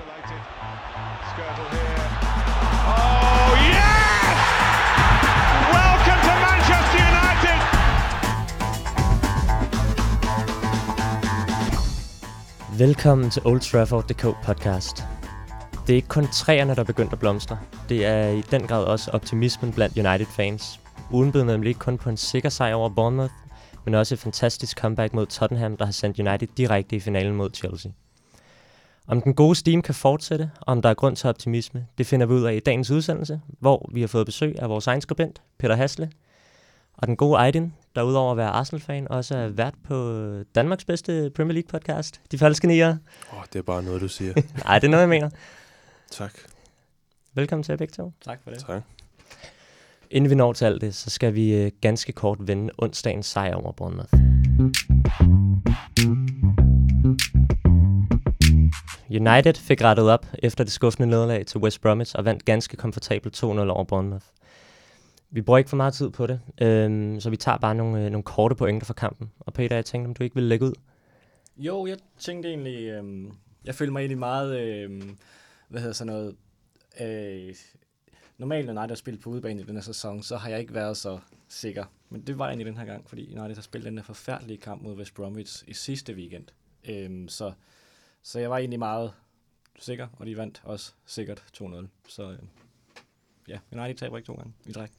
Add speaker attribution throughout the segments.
Speaker 1: isolated. Skirtle here. Oh, yes! Welcome to Manchester United!
Speaker 2: Velkommen til Old Trafford.dk podcast. Det er ikke kun træerne, der er begyndt at blomstre. Det er i den grad også optimismen blandt United-fans. Uden blev nemlig ikke kun på en sikker sejr over Bournemouth, men også et fantastisk comeback mod Tottenham, der har sendt United direkte i finalen mod Chelsea. Om den gode steam kan fortsætte, og om der er grund til optimisme, det finder vi ud af i dagens udsendelse, hvor vi har fået besøg af vores egen skribent, Peter Hasle, og den gode Aydin, der udover at være Arsenal-fan, også er vært på Danmarks bedste Premier League-podcast, De Falske Nier.
Speaker 3: Åh, oh, det er bare noget, du siger.
Speaker 2: Nej, det er noget, jeg mener.
Speaker 3: tak.
Speaker 2: Velkommen til jer begge to.
Speaker 4: Tak for det.
Speaker 3: Tak.
Speaker 2: Inden vi når til alt det, så skal vi øh, ganske kort vende onsdagens sejr over Bournemouth. United fik rettet op efter det skuffende nederlag til West Bromwich og vandt ganske komfortabelt 2-0 over Bournemouth. Vi bruger ikke for meget tid på det, øhm, så vi tager bare nogle, øh, nogle korte pointer fra kampen. Og Peter, jeg tænkte, om du ikke ville lægge ud?
Speaker 4: Jo, jeg tænkte egentlig, øh, jeg følte mig egentlig meget, øh, hvad hedder sådan noget, øh, normalt når United har spillet på udebane i den her sæson, så har jeg ikke været så sikker. Men det var jeg egentlig den her gang, fordi United har spillet den her forfærdelige kamp mod West Bromwich i sidste weekend. Øh, så, så jeg var egentlig meget sikker, og de vandt også sikkert 2-0. Så øh, ja, United taber ikke to gange i træk.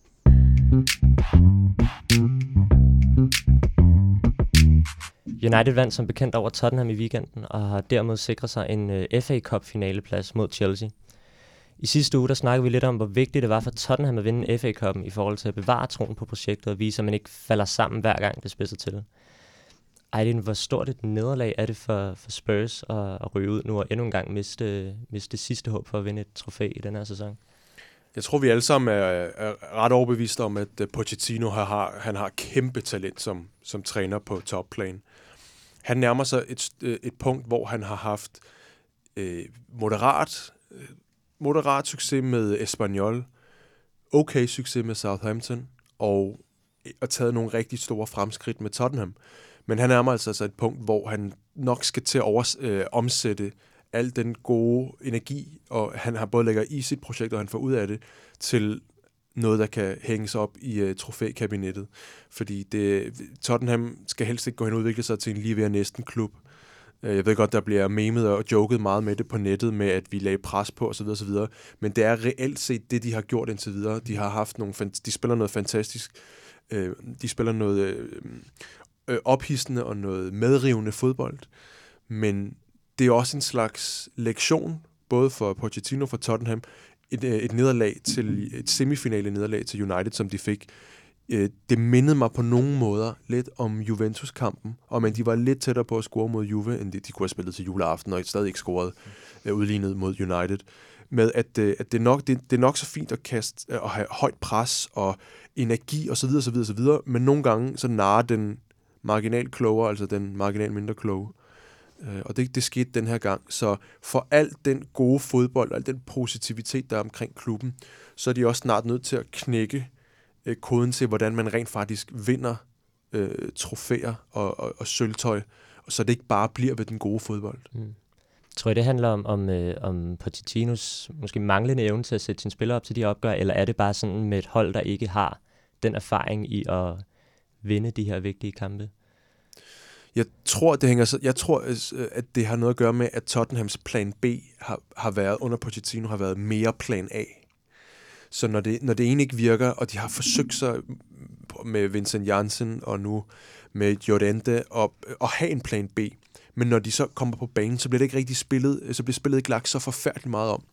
Speaker 2: United vandt som bekendt over Tottenham i weekenden og har dermed sikret sig en øh, FA Cup finaleplads mod Chelsea. I sidste uge der snakkede vi lidt om, hvor vigtigt det var for Tottenham at vinde FA Cup'en i forhold til at bevare troen på projektet og vise, at man ikke falder sammen hver gang det spidser til. Ejlin, hvor stort et nederlag er det for, for Spurs at, at ryge ud nu og endnu en gang miste, miste sidste håb for at vinde et trofæ i den her sæson?
Speaker 3: Jeg tror, vi alle sammen er, er ret overbeviste om, at Pochettino har, han har kæmpe talent som, som træner på topplan. Han nærmer sig et, øh, et punkt, hvor han har haft øh, moderat, øh, moderat succes med Espanyol, okay succes med Southampton, og, øh, og taget nogle rigtig store fremskridt med Tottenham. Men han nærmer altså, altså et punkt, hvor han nok skal til at over, øh, omsætte al den gode energi, og han har både lægger i sit projekt, og han får ud af det, til noget, der kan hænges op i uh, trofækabinettet. Fordi det, Tottenham skal helst ikke gå hen og udvikle sig til en lige ved næsten klub. Uh, jeg ved godt, der bliver memet og joket meget med det på nettet, med at vi lagde pres på osv. osv. Men det er reelt set det, de har gjort indtil videre. De har haft nogle, de spiller noget fantastisk. Uh, de spiller noget øh, ophidsende og noget medrivende fodbold. Men det er også en slags lektion, både for Pochettino og for Tottenham, et, øh, et nederlag til et semifinale nederlag til United, som de fik. Øh, det mindede mig på nogle måder lidt om Juventus-kampen, og men de var lidt tættere på at score mod Juve, end de, de kunne have spillet til juleaften, og stadig ikke scoret øh, udlignet mod United. Med at, at det, nok, det, det er nok så fint at kaste og have højt pres og energi osv. osv., osv. men nogle gange så narer den marginal klogere, altså den marginal mindre kloge. Øh, og det, det skete den her gang. Så for al den gode fodbold og al den positivitet, der er omkring klubben, så er de også snart nødt til at knække øh, koden til, hvordan man rent faktisk vinder øh, trofæer og, og, og sølvtøj, så det ikke bare bliver ved den gode fodbold. Mm.
Speaker 2: Tror I, det handler om, om, øh, om Pochettinos måske manglende evne til at sætte sine spillere op til de opgør, eller er det bare sådan med et hold, der ikke har den erfaring i at vinde de her vigtige kampe?
Speaker 3: Jeg tror, det hænger så, jeg tror, at det har noget at gøre med, at Tottenhams plan B har, har været, under Pochettino, har været mere plan A. Så når det, når det ene ikke virker, og de har forsøgt sig med Vincent Janssen og nu med Jordente og, at have en plan B, men når de så kommer på banen, så bliver det ikke rigtig spillet, så bliver spillet ikke lagt så forfærdeligt meget om.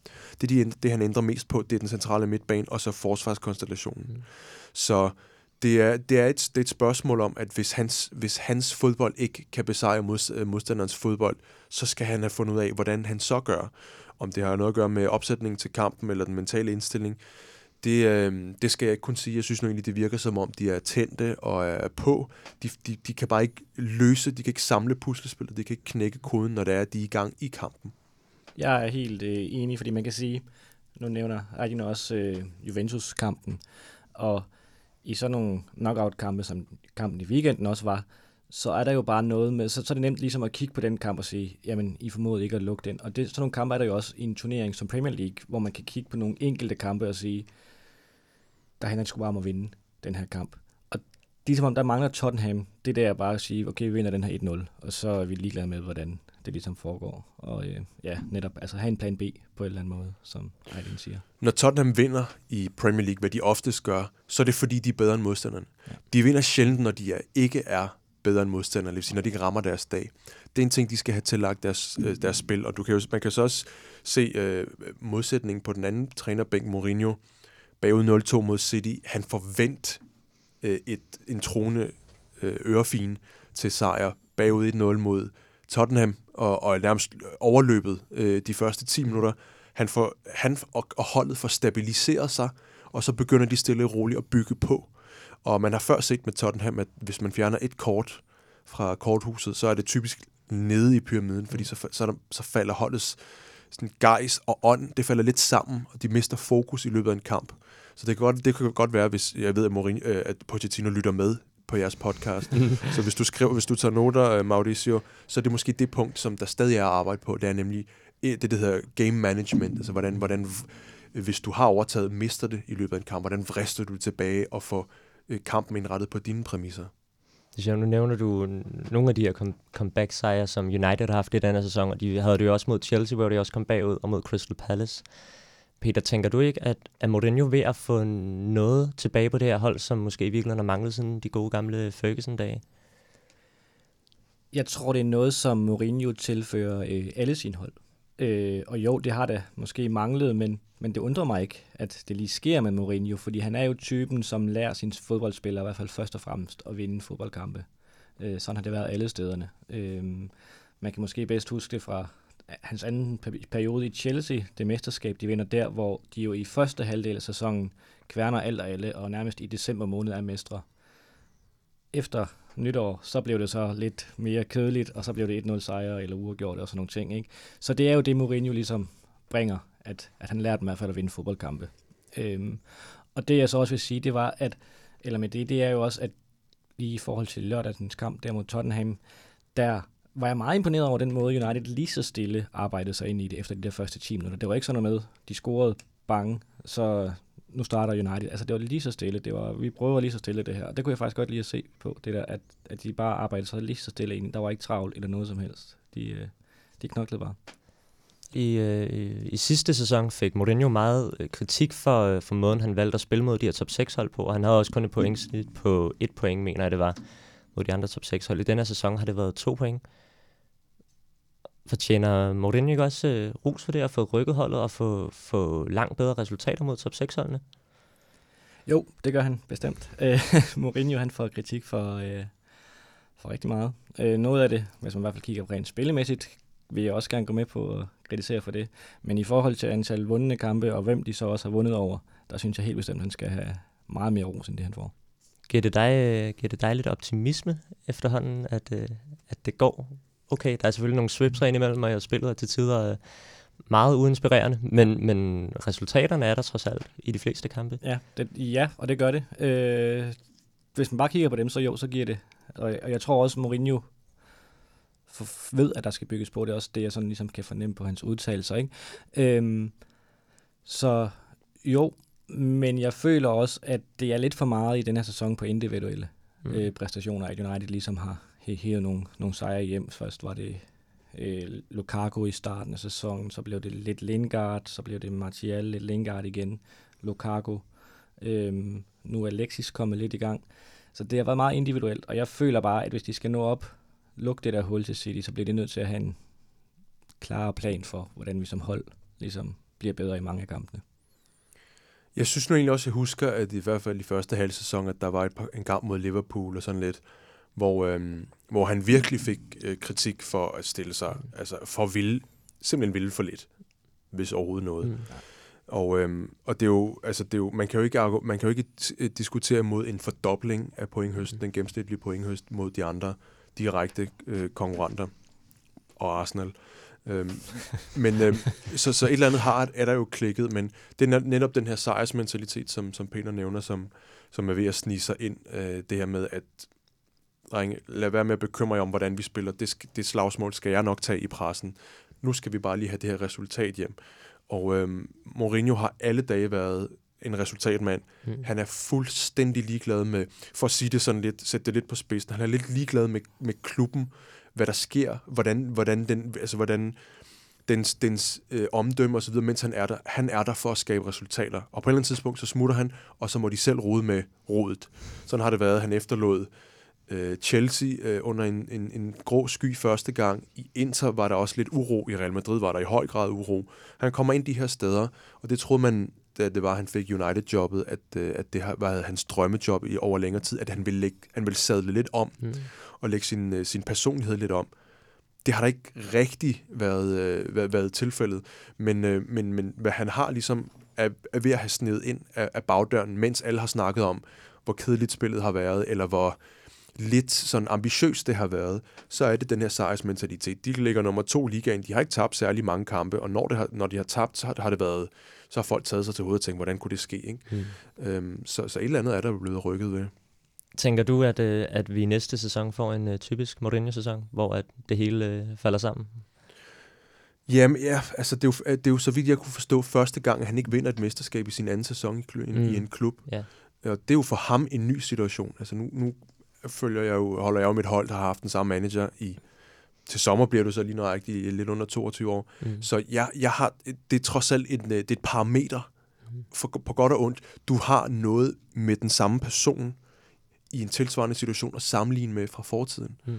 Speaker 3: Det, de, det han ændrer mest på, det er den centrale midtbane, og så forsvarskonstellationen. Mm. Så det er, det, er et, det er et spørgsmål om, at hvis hans, hvis hans fodbold ikke kan besejre mod, øh, modstanderens fodbold, så skal han have fundet ud af, hvordan han så gør. Om det har noget at gøre med opsætningen til kampen eller den mentale indstilling. Det, øh, det skal jeg ikke kunne sige. Jeg synes nu egentlig, det virker som om, de er tændte og er på. De, de, de kan bare ikke løse, de kan ikke samle puslespillet, de kan ikke knække koden, når det er, de er i gang i kampen.
Speaker 4: Jeg er helt øh, enig, fordi man kan sige, nu nævner Arjen også øh, Juventus-kampen, og i sådan nogle knockout-kampe, som kampen i weekenden også var, så er der jo bare noget med, så, så er det nemt ligesom at kigge på den kamp og sige, jamen, I formoder ikke at lukke den. Og det, sådan nogle kampe er der jo også i en turnering som Premier League, hvor man kan kigge på nogle enkelte kampe og sige, der handler det sgu bare om at vinde den her kamp. Og ligesom som om, der mangler Tottenham, det der bare at sige, okay, vi vinder den her 1-0, og så er vi ligeglade med, hvordan det ligesom foregår. Og øh, ja, netop, altså have en plan B på en eller anden måde, som Aydin siger.
Speaker 3: Når Tottenham vinder i Premier League, hvad de oftest gør, så er det fordi, de er bedre end modstanderne. Ja. De vinder sjældent, når de er, ikke er bedre end modstanderne, det vil sige, når de ikke rammer deres dag. Det er en ting, de skal have tillagt deres, øh, deres spil, og du kan jo, man kan så også se øh, modsætningen på den anden trænerbænk, Mourinho, bagud 0-2 mod City. Han forvent øh, et, en trone øh, ørefin til sejr bagud 1-0 mod Tottenham, og, og nærmest overløbet øh, de første 10 minutter. Han, får, han og, og holdet får stabiliseret sig, og så begynder de stille og roligt at bygge på. Og man har før set med Tottenham, at hvis man fjerner et kort fra korthuset, så er det typisk nede i pyramiden, fordi så, så, der, så falder holdets sådan gejs og ånd, det falder lidt sammen, og de mister fokus i løbet af en kamp. Så det kan godt, det kan godt være, hvis jeg ved, at, Mourinho, øh, at Pochettino lytter med på jeres podcast. så hvis du skriver, hvis du tager noter, øh, Mauricio, så er det måske det punkt, som der stadig er at arbejde på. Det er nemlig det, der hedder game management. Altså hvordan, hvordan hvis du har overtaget, mister det i løbet af en kamp, hvordan vrister du tilbage og får øh, kampen indrettet på dine præmisser?
Speaker 2: Nu nævner du nogle af de her comeback-sejre, som United har haft i denne sæson, og de havde det jo også mod Chelsea, hvor de også kom bagud, og mod Crystal Palace. Peter, tænker du ikke, at, at Mourinho ved at få noget tilbage på det her hold, som måske i virkeligheden har manglet siden de gode gamle Ferguson-dage?
Speaker 4: Jeg tror, det er noget, som Mourinho tilfører øh, alle sine hold. Øh, og jo, det har da måske manglet, men, men det undrer mig ikke, at det lige sker med Mourinho, fordi han er jo typen, som lærer sine fodboldspillere i hvert fald først og fremmest at vinde fodboldkampe. Øh, sådan har det været alle stederne. Øh, man kan måske bedst huske det fra hans anden periode i Chelsea, det mesterskab, de vinder der, hvor de jo i første halvdel af sæsonen kværner alt og alle, og nærmest i december måned er mestre. Efter nytår, så blev det så lidt mere kedeligt, og så blev det 1-0 sejr eller uafgjort og sådan nogle ting. Ikke? Så det er jo det, Mourinho ligesom bringer, at, at han lærte dem i hvert fald at vinde fodboldkampe. Øhm, og det jeg så også vil sige, det var, at, eller med det, det er jo også, at lige i forhold til lørdagens kamp der mod Tottenham, der var jeg meget imponeret over den måde, United lige så stille arbejdede sig ind i det efter de der første 10 minutter. Det var ikke sådan noget med, de scorede bange, så nu starter United. Altså det var lige så stille. Det var, vi prøver lige så stille det her. Og det kunne jeg faktisk godt lige at se på, det der, at, at de bare arbejdede sig lige så stille ind. Der var ikke travlt eller noget som helst. De, øh, de knoklede bare.
Speaker 2: I, øh, I sidste sæson fik Mourinho meget øh, kritik for, øh, for måden, han valgte at spille mod de her top 6 hold på, og han havde også kun et pointsnit på et point, mener jeg det var, mod de andre top 6 hold. I denne sæson har det været to point. Fortjener Mourinho ikke også øh, ros for det at få rykket holdet og få, få langt bedre resultater mod top 6-holdene?
Speaker 4: Jo, det gør han bestemt. Øh, Mourinho han får kritik for, øh, for rigtig meget. Øh, noget af det, hvis man i hvert fald kigger rent spillemæssigt, vil jeg også gerne gå med på at kritisere for det. Men i forhold til antal vundne kampe, og hvem de så også har vundet over, der synes jeg helt bestemt, at han skal have meget mere ros, end det han får.
Speaker 2: Giver det dig, øh, giver det dig lidt optimisme efterhånden, at, øh, at det går okay. Der er selvfølgelig nogle swips ind imellem, og jeg spillet til tider meget uinspirerende, men, men resultaterne er der trods alt i de fleste kampe.
Speaker 4: Ja, det, ja og det gør det. Øh, hvis man bare kigger på dem, så jo, så giver det. Og, og jeg tror også, Mourinho for, ved, at der skal bygges på. Det er også det, jeg sådan ligesom kan fornemme på hans udtalelser. Ikke? Øhm, så jo, men jeg føler også, at det er lidt for meget i den her sæson på individuelle mm. øh, præstationer, at United ligesom har hævet nogle, nogle sejre hjem. Først var det øh, Lukaku i starten af sæsonen, så blev det lidt Lingard, så blev det Martial, lidt Lingard igen, Lukaku. Øhm, nu er Alexis kommet lidt i gang. Så det har været meget individuelt, og jeg føler bare, at hvis de skal nå op, lukke det der hul til City, så bliver det nødt til at have en klar plan for, hvordan vi som hold ligesom bliver bedre i mange af kampene.
Speaker 3: Jeg synes nu egentlig også, at jeg husker, at i hvert fald i første halv sæson, at der var et par, en kamp mod Liverpool og sådan lidt, hvor, øh, hvor han virkelig fik øh, kritik for at stille sig, altså for at ville, simpelthen ville for lidt, hvis overhovedet noget. Mm. Og, øhm, og det er jo, altså det er jo, man kan jo ikke, man kan jo ikke øh, diskutere mod en fordobling af pointhøsten, mm. den gennemsnitlige pointhøst mod de andre direkte øh, konkurrenter og Arsenal. Øhm, men øhm, så, så et eller andet har, er der jo klikket, men det er netop den her sejrsmentalitet, som, som Peter nævner, som, som er ved at snige sig ind. Øh, det her med, at drenge, lad være med at bekymre jer om, hvordan vi spiller. Det, det slagsmål skal jeg nok tage i pressen. Nu skal vi bare lige have det her resultat hjem. Og øhm, Mourinho har alle dage været en resultatmand. Mm. Han er fuldstændig ligeglad med, for at sige det sådan lidt, sætte det lidt på spidsen, han er lidt ligeglad med, med klubben, hvad der sker, hvordan, hvordan den, altså hvordan dens, dens øh, omdømme og så videre, mens han er der. Han er der for at skabe resultater. Og på et eller andet tidspunkt, så smutter han, og så må de selv rode med rodet. Sådan har det været. Han efterlod øh, Chelsea øh, under en, en, en grå sky første gang. I Inter var der også lidt uro. I Real Madrid var der i høj grad uro. Han kommer ind de her steder, og det troede man, da det var, at han fik United-jobbet, at, øh, at det var hans drømmejob i over længere tid, at han ville, lægge, han ville sadle lidt om mm. og lægge sin, øh, sin personlighed lidt om. Det har da ikke rigtig været, øh, været, været tilfældet, men, øh, men, men hvad han har ligesom er, er ved at have snedet ind af, af bagdøren, mens alle har snakket om, hvor kedeligt spillet har været, eller hvor lidt sådan ambitiøst det har været, så er det den her sejrsmentalitet. De ligger nummer to i ligaen, de har ikke tabt særlig mange kampe, og når, det har, når de har tabt, så har det været, så har folk taget sig til hovedet og tænkt, hvordan kunne det ske? Ikke? Mm. Øhm, så, så et eller andet er der blevet rykket ved.
Speaker 2: Tænker du, at, øh, at vi næste sæson får en uh, typisk Mourinho-sæson, hvor at det hele uh, falder sammen?
Speaker 3: Jamen, ja, altså det er, jo, det er jo så vidt jeg kunne forstå første gang, at han ikke vinder et mesterskab i sin anden sæson i, mm. i en klub. Ja. Og det er jo for ham en ny situation. Altså nu, nu følger jeg jo, holder jeg jo mit hold, der har haft den samme manager i til sommer bliver du så lige nøjagtigt lidt under 22 år. Mm. Så jeg, jeg har, det er trods alt et, det er et parameter for, på godt og ondt. Du har noget med den samme person i en tilsvarende situation at sammenligne med fra fortiden. Mm.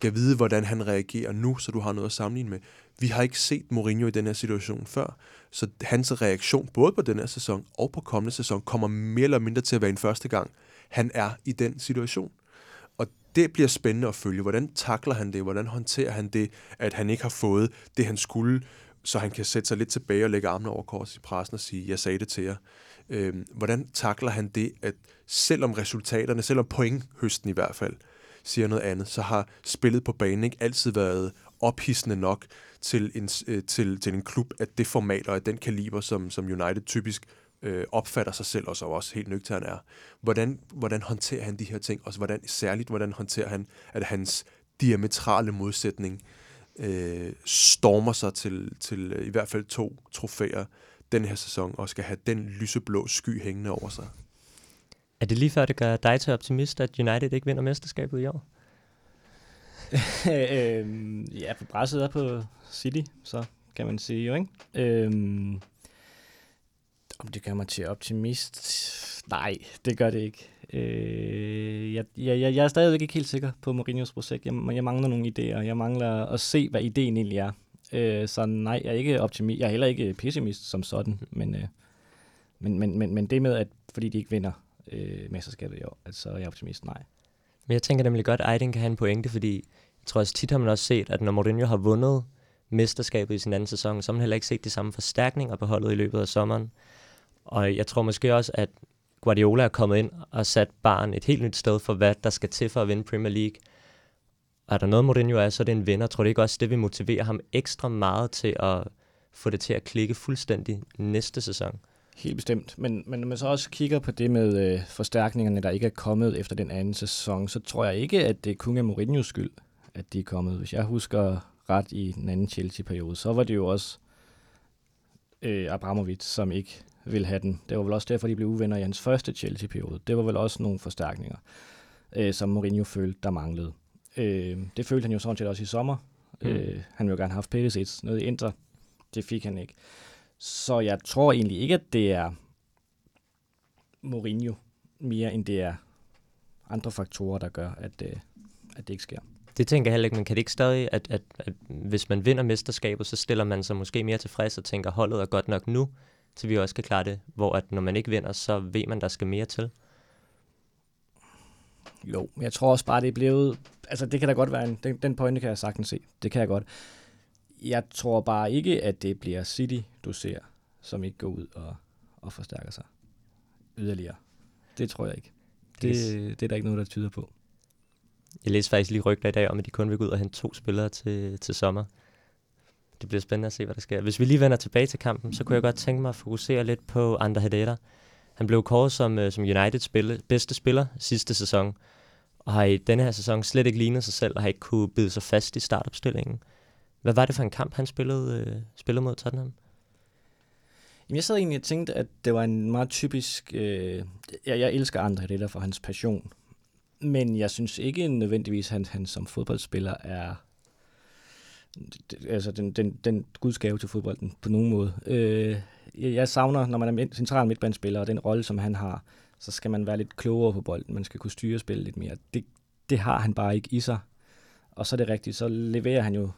Speaker 3: Kan vide, hvordan han reagerer nu, så du har noget at sammenligne med. Vi har ikke set Mourinho i den her situation før, så hans reaktion både på den her sæson og på kommende sæson kommer mere eller mindre til at være en første gang, han er i den situation det bliver spændende at følge. Hvordan takler han det? Hvordan håndterer han det, at han ikke har fået det, han skulle, så han kan sætte sig lidt tilbage og lægge armene over kors i pressen og sige, jeg sagde det til jer. Øhm, hvordan takler han det, at selvom resultaterne, selvom pointhøsten i hvert fald, siger noget andet, så har spillet på banen ikke altid været ophidsende nok til en, øh, til, til en klub af det format og af den kaliber, som, som United typisk øh, opfatter sig selv, og så også helt nøgtern er. Hvordan, hvordan håndterer han de her ting, og hvordan, særligt hvordan håndterer han, at hans diametrale modsætning øh, stormer sig til, til øh, i hvert fald to trofæer den her sæson, og skal have den lyseblå sky hængende over sig.
Speaker 2: Er det lige før, det gør dig til optimist, at United ikke vinder mesterskabet i år?
Speaker 4: øhm, ja, på presset er på City, så kan man sige jo, ikke? Øhm, om det gør mig til optimist? Nej, det gør det ikke. Øh, jeg, jeg, jeg er stadigvæk ikke helt sikker på Mourinho's projekt. Jeg, jeg mangler nogle idéer. Jeg mangler at se, hvad ideen egentlig er. Øh, så nej, jeg er ikke optimist. Jeg er heller ikke pessimist som sådan. Men, øh, men, men, men, men det med, at fordi de ikke vinder øh, mesterskabet i år, at så er jeg optimist, nej.
Speaker 2: Men jeg tænker nemlig godt, at Ejden kan have en pointe, fordi jeg tror også tit har man også set, at når Mourinho har vundet mesterskabet i sin anden sæson, så har man heller ikke set de samme forstærkninger på holdet i løbet af sommeren. Og jeg tror måske også, at Guardiola er kommet ind og sat barn et helt nyt sted for, hvad der skal til for at vinde Premier League. Og er der noget, Mourinho er, så er det en vinder. Tror du ikke også, det vil motivere ham ekstra meget til at få det til at klikke fuldstændig næste sæson?
Speaker 4: Helt bestemt. Men, men når man så også kigger på det med øh, forstærkningerne, der ikke er kommet efter den anden sæson, så tror jeg ikke, at det kun er Mourinhos skyld, at de er kommet. Hvis jeg husker ret i den anden Chelsea-periode, så var det jo også øh, Abramovic, som ikke vil have den. Det var vel også derfor, de blev uvenner i hans første Chelsea-periode. Det var vel også nogle forstærkninger, øh, som Mourinho følte, der manglede. Øh, det følte han jo sådan set også i sommer. Mm. Øh, han ville gerne have haft Perisic noget i Inter. Det fik han ikke. Så jeg tror egentlig ikke, at det er Mourinho mere, end det er andre faktorer, der gør, at, øh, at det ikke sker.
Speaker 2: Det tænker jeg heller ikke, men kan det ikke stadig, at, at, at hvis man vinder mesterskabet, så stiller man sig måske mere tilfreds og tænker, holdet er godt nok nu, til vi også kan klare det, hvor at når man ikke vinder, så ved man, der skal mere til.
Speaker 4: Jo, men jeg tror også bare, det er blevet... Altså, det kan da godt være en... Den, den pointe kan jeg sagtens se. Det kan jeg godt. Jeg tror bare ikke, at det bliver City, du ser, som ikke går ud og, og forstærker sig yderligere. Det tror jeg ikke. Det, det er der ikke noget, der tyder på.
Speaker 2: Jeg læste faktisk lige rygter i dag om, at de kun vil gå ud og hente to spillere til, til sommer det bliver spændende at se, hvad der sker. Hvis vi lige vender tilbage til kampen, så kunne jeg godt tænke mig at fokusere lidt på Ander Hedera. Han blev kåret som, uh, som Uniteds spille, bedste spiller sidste sæson. og har i denne her sæson slet ikke lignet sig selv, og har ikke kunne bide sig fast i startopstillingen. Hvad var det for en kamp, han spillede, øh, spillede mod Tottenham?
Speaker 4: Jamen, jeg sad egentlig og tænkte, at det var en meget typisk... Øh, jeg, jeg elsker andre det der for hans passion. Men jeg synes ikke nødvendigvis, at han, han som fodboldspiller er altså den, den, den gudsgave til fodbolden på nogen måde. Øh, jeg savner, når man er central midtbandspiller, og den rolle, som han har, så skal man være lidt klogere på bolden. Man skal kunne styre spillet lidt mere. Det, det har han bare ikke i sig. Og så er det rigtigt, så leverer han jo,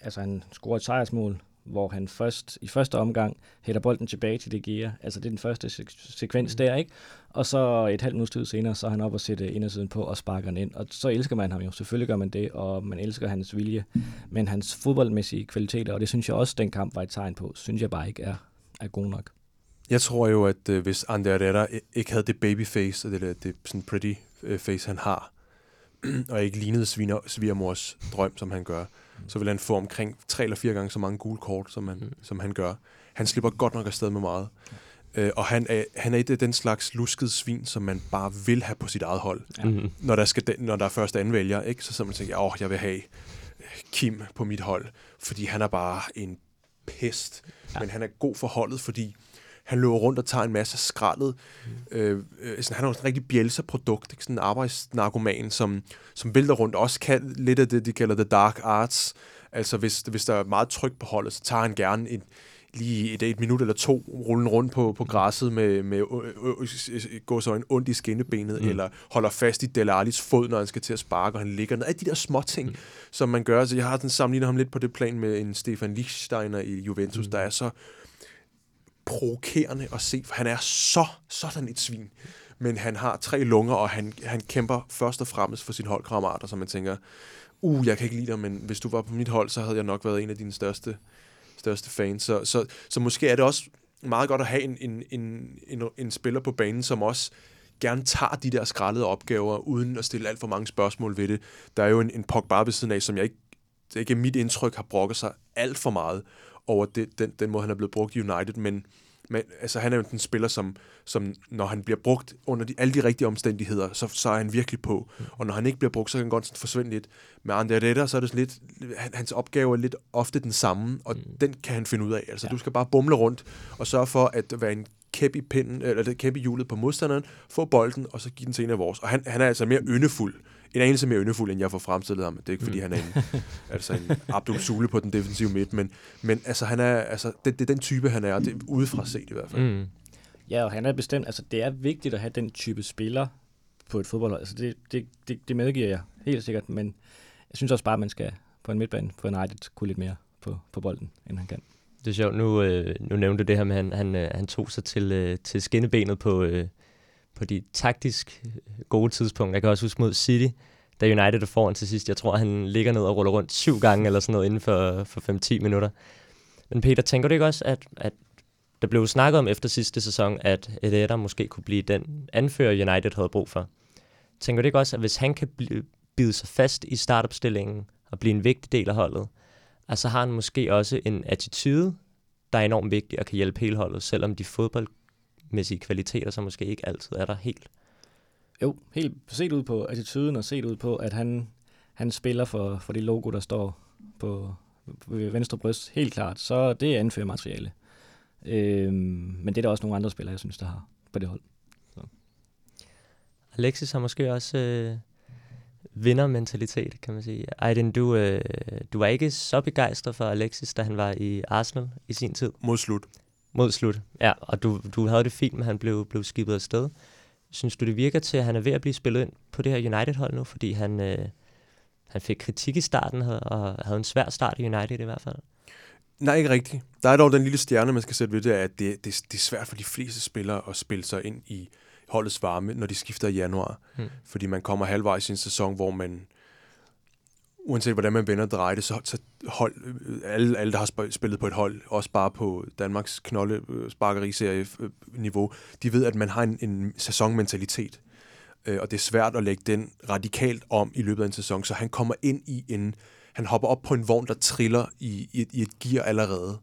Speaker 4: altså han scorer et sejrsmål, hvor han først i første omgang hætter bolden tilbage til det gear. Altså det er den første sek- sekvens mm. der, ikke? Og så et halvt minuts tid senere, så er han op og sætter indersiden på og sparker den ind. Og så elsker man ham jo. Selvfølgelig gør man det, og man elsker hans vilje. Men hans fodboldmæssige kvaliteter, og det synes jeg også, den kamp var et tegn på, synes jeg bare ikke er, er god nok.
Speaker 3: Jeg tror jo, at øh, hvis Ander Herrera ikke havde det babyface, og det, der, det sådan pretty øh, face, han har, og ikke lignede sviner, svigermors drøm, som han gør. Så vil han få omkring tre eller fire gange så mange gule kort, som, man, mm. som han gør. Han slipper godt nok afsted med meget. Øh, og han er, han er ikke den slags luskede svin, som man bare vil have på sit eget hold. Mm-hmm. Når, der skal, når der er første anvælger, ikke? så man tænker, åh, jeg vil have Kim på mit hold, fordi han er bare en pest. Ja. Men han er god for holdet, fordi han løber rundt og tager en masse skraldet. Mm. Øh, øh, sådan, han er jo en rigtig bjælser-produkt, ikke? sådan en arbejdsnarkoman, som, som vælter rundt, også kan lidt af det, de kalder the dark arts. Altså hvis, hvis der er meget tryk på holdet, så tager han gerne en, lige et, et minut eller to rullen rundt på, på græsset med, med gå så en ondt i skinnebenet, mm. eller holder fast i Delalis fod, når han skal til at sparke, og han ligger ned. Alle de der små ting, mm. som man gør. Så jeg har den sammenlignet ham lidt på det plan med en Stefan Lichsteiner i Juventus, mm. der er så provokerende at se, for han er så sådan et svin. Men han har tre lunger, og han, han kæmper først og fremmest for sin holdkammerater, så man tænker, uh, jeg kan ikke lide dig, men hvis du var på mit hold, så havde jeg nok været en af dine største, største fans. Så, så, så måske er det også meget godt at have en, en, en, en, en spiller på banen, som også gerne tager de der skrællede opgaver, uden at stille alt for mange spørgsmål ved det. Der er jo en, en Pogba ved siden af, som jeg ikke, det er ikke mit indtryk har brokket sig alt for meget over det, den, den måde, han er blevet brugt i United, men, men altså, han er jo den spiller, som, som når han bliver brugt under de, alle de rigtige omstændigheder, så, så er han virkelig på. Mm. Og når han ikke bliver brugt, så kan han godt sådan forsvinde lidt. Med Andre Retta, så er det sådan lidt, hans opgave er lidt ofte den samme, og mm. den kan han finde ud af. Altså, ja. du skal bare bumle rundt og sørge for at være en kæp i pinden, eller kæp i hjulet på modstanderen, få bolden, og så give den til en af vores. Og han, han er altså mere yndefuld en anelse mere yndefuld, end jeg får fremstillet ham. Det er ikke, fordi mm. han er en, altså en Abdul Sule på den defensive midt, men, men altså, han er, altså, det, det er den type, han er, og det er udefra set i hvert fald. Mm.
Speaker 4: Ja, og han er bestemt, altså det er vigtigt at have den type spiller på et fodboldhold. Altså det, det, det, det medgiver jeg helt sikkert, men jeg synes også bare, at man skal på en midtbane for United kunne lidt mere på, på bolden, end han kan.
Speaker 2: Det er sjovt, nu, øh, nu nævnte du det her med, at han, han, øh, han tog sig til, øh, til skinnebenet på, øh, på de taktisk øh, gode tidspunkter. Jeg kan også huske mod City, da United er foran til sidst. Jeg tror, han ligger ned og ruller rundt syv gange eller sådan noget inden for, for 5-10 minutter. Men Peter, tænker du ikke også, at, at der blev snakket om efter sidste sæson, at Eder måske kunne blive den anfører, United havde brug for? Tænker du ikke også, at hvis han kan bide sig fast i startopstillingen og blive en vigtig del af holdet, så har han måske også en attitude, der er enormt vigtig og kan hjælpe hele holdet, selvom de fodbold fodboldmæssige kvaliteter så måske ikke altid er der helt?
Speaker 4: Jo, helt set ud på attituden og set ud på, at han, han spiller for, for det logo, der står på, på venstre bryst, helt klart. Så det er anførermateriale. Øhm, men det er der også nogle andre spillere, jeg synes, der har på det hold. Så.
Speaker 2: Alexis har måske også øh, vindermentalitet, kan man sige. Aiden, du, øh, du var ikke så begejstret for Alexis, da han var i Arsenal i sin tid.
Speaker 3: Mod slut.
Speaker 2: Mod slut, ja. Og du, du havde det fint med, at han blev, blev skibet afsted. Synes du, det virker til, at han er ved at blive spillet ind på det her United-hold nu? Fordi han, øh, han fik kritik i starten og havde en svær start i United i hvert fald.
Speaker 3: Nej, ikke rigtigt. Der er dog den lille stjerne, man skal sætte ved det, at det, det, det er svært for de fleste spillere at spille sig ind i holdets varme, når de skifter i januar. Hmm. Fordi man kommer halvvejs i en sæson, hvor man uanset hvordan man vender og drejer det, så, så hold, øh, alle, alle, der har spillet på et hold, også bare på Danmarks knolde sparkeriserie-niveau, øh, de ved, at man har en, en sæsonmentalitet. Øh, og det er svært at lægge den radikalt om i løbet af en sæson, så han kommer ind i en... Han hopper op på en vogn, der triller i, i, et, i et gear allerede.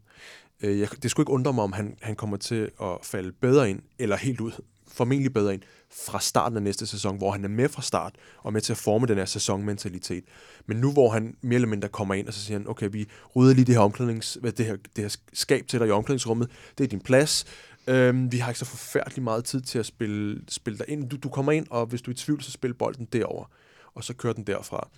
Speaker 3: Øh, jeg, det skulle ikke undre mig, om han, han kommer til at falde bedre ind, eller helt ud, formentlig bedre ind, fra starten af næste sæson, hvor han er med fra start, og med til at forme den her sæsonmentalitet. Men nu, hvor han mere eller mindre kommer ind, og så siger han, okay, vi rydder lige det her, omklædnings, det her, det her skab til dig i omklædningsrummet, det er din plads, Øhm, vi har ikke så forfærdelig meget tid til at spille, spille dig ind. Du, du kommer ind, og hvis du er i tvivl, så spil bolden derover og så kører den derfra.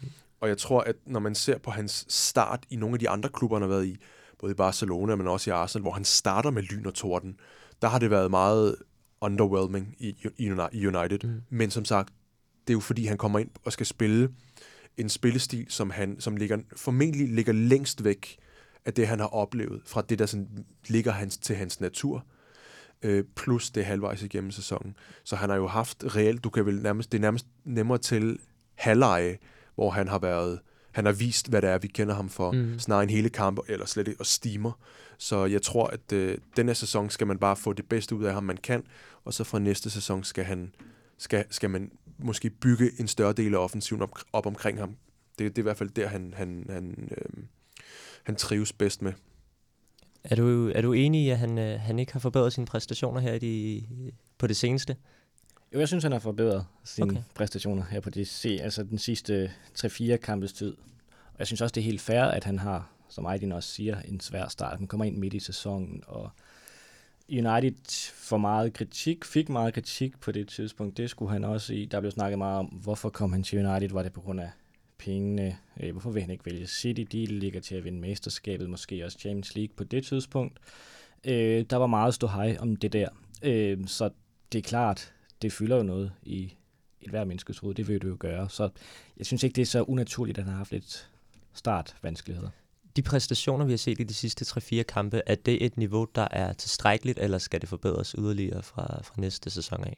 Speaker 3: Og jeg tror, at når man ser på hans start i nogle af de andre klubber, han har været i, både i Barcelona, men også i Arsenal, hvor han starter med lyn og torden, der har det været meget underwhelming i, i, i United. Mm. Men som sagt, det er jo fordi, han kommer ind og skal spille en spillestil, som, han, som ligger, formentlig ligger længst væk af det, han har oplevet, fra det, der sådan ligger hans, til hans natur, øh, plus det halvvejs igennem sæsonen. Så han har jo haft reelt, du kan vel nærmest, det er nærmest nemmere til halvleje, hvor han har været han har vist, hvad det er, vi kender ham for, mm. snarere en hele kamp, eller slet ikke, og stimer. Så jeg tror, at øh, denne sæson skal man bare få det bedste ud af ham, man kan, og så fra næste sæson skal, han, skal, skal man måske bygge en større del af offensiven op, op omkring ham. Det, det er i hvert fald der, han, han, han, øh, han trives bedst med.
Speaker 2: Er du, er du enig i, at han, øh, han ikke har forbedret sine præstationer her i de, på det seneste?
Speaker 4: Jo, jeg synes, han har forbedret sine okay. præstationer her på det se, altså den sidste 3-4 kampes tid. Og jeg synes også, det er helt fair, at han har, som Aydin også siger, en svær start. Han kommer ind midt i sæsonen, og United får meget kritik, fik meget kritik på det tidspunkt. Det skulle han også i. Der blev snakket meget om, hvorfor kom han til United? Var det på grund af pengene? Øh, hvorfor vil han ikke vælge City? De ligger til at vinde mesterskabet, måske også Champions League på det tidspunkt. Øh, der var meget stå hej om det der. Øh, så det er klart, det fylder jo noget i et hver menneskes hoved. Det vil du jo gøre. Så jeg synes ikke, det er så unaturligt, at han har haft lidt startvanskeligheder.
Speaker 2: De præstationer, vi har set i de sidste 3-4 kampe, er det et niveau, der er tilstrækkeligt, eller skal det forbedres yderligere fra, fra næste sæson af?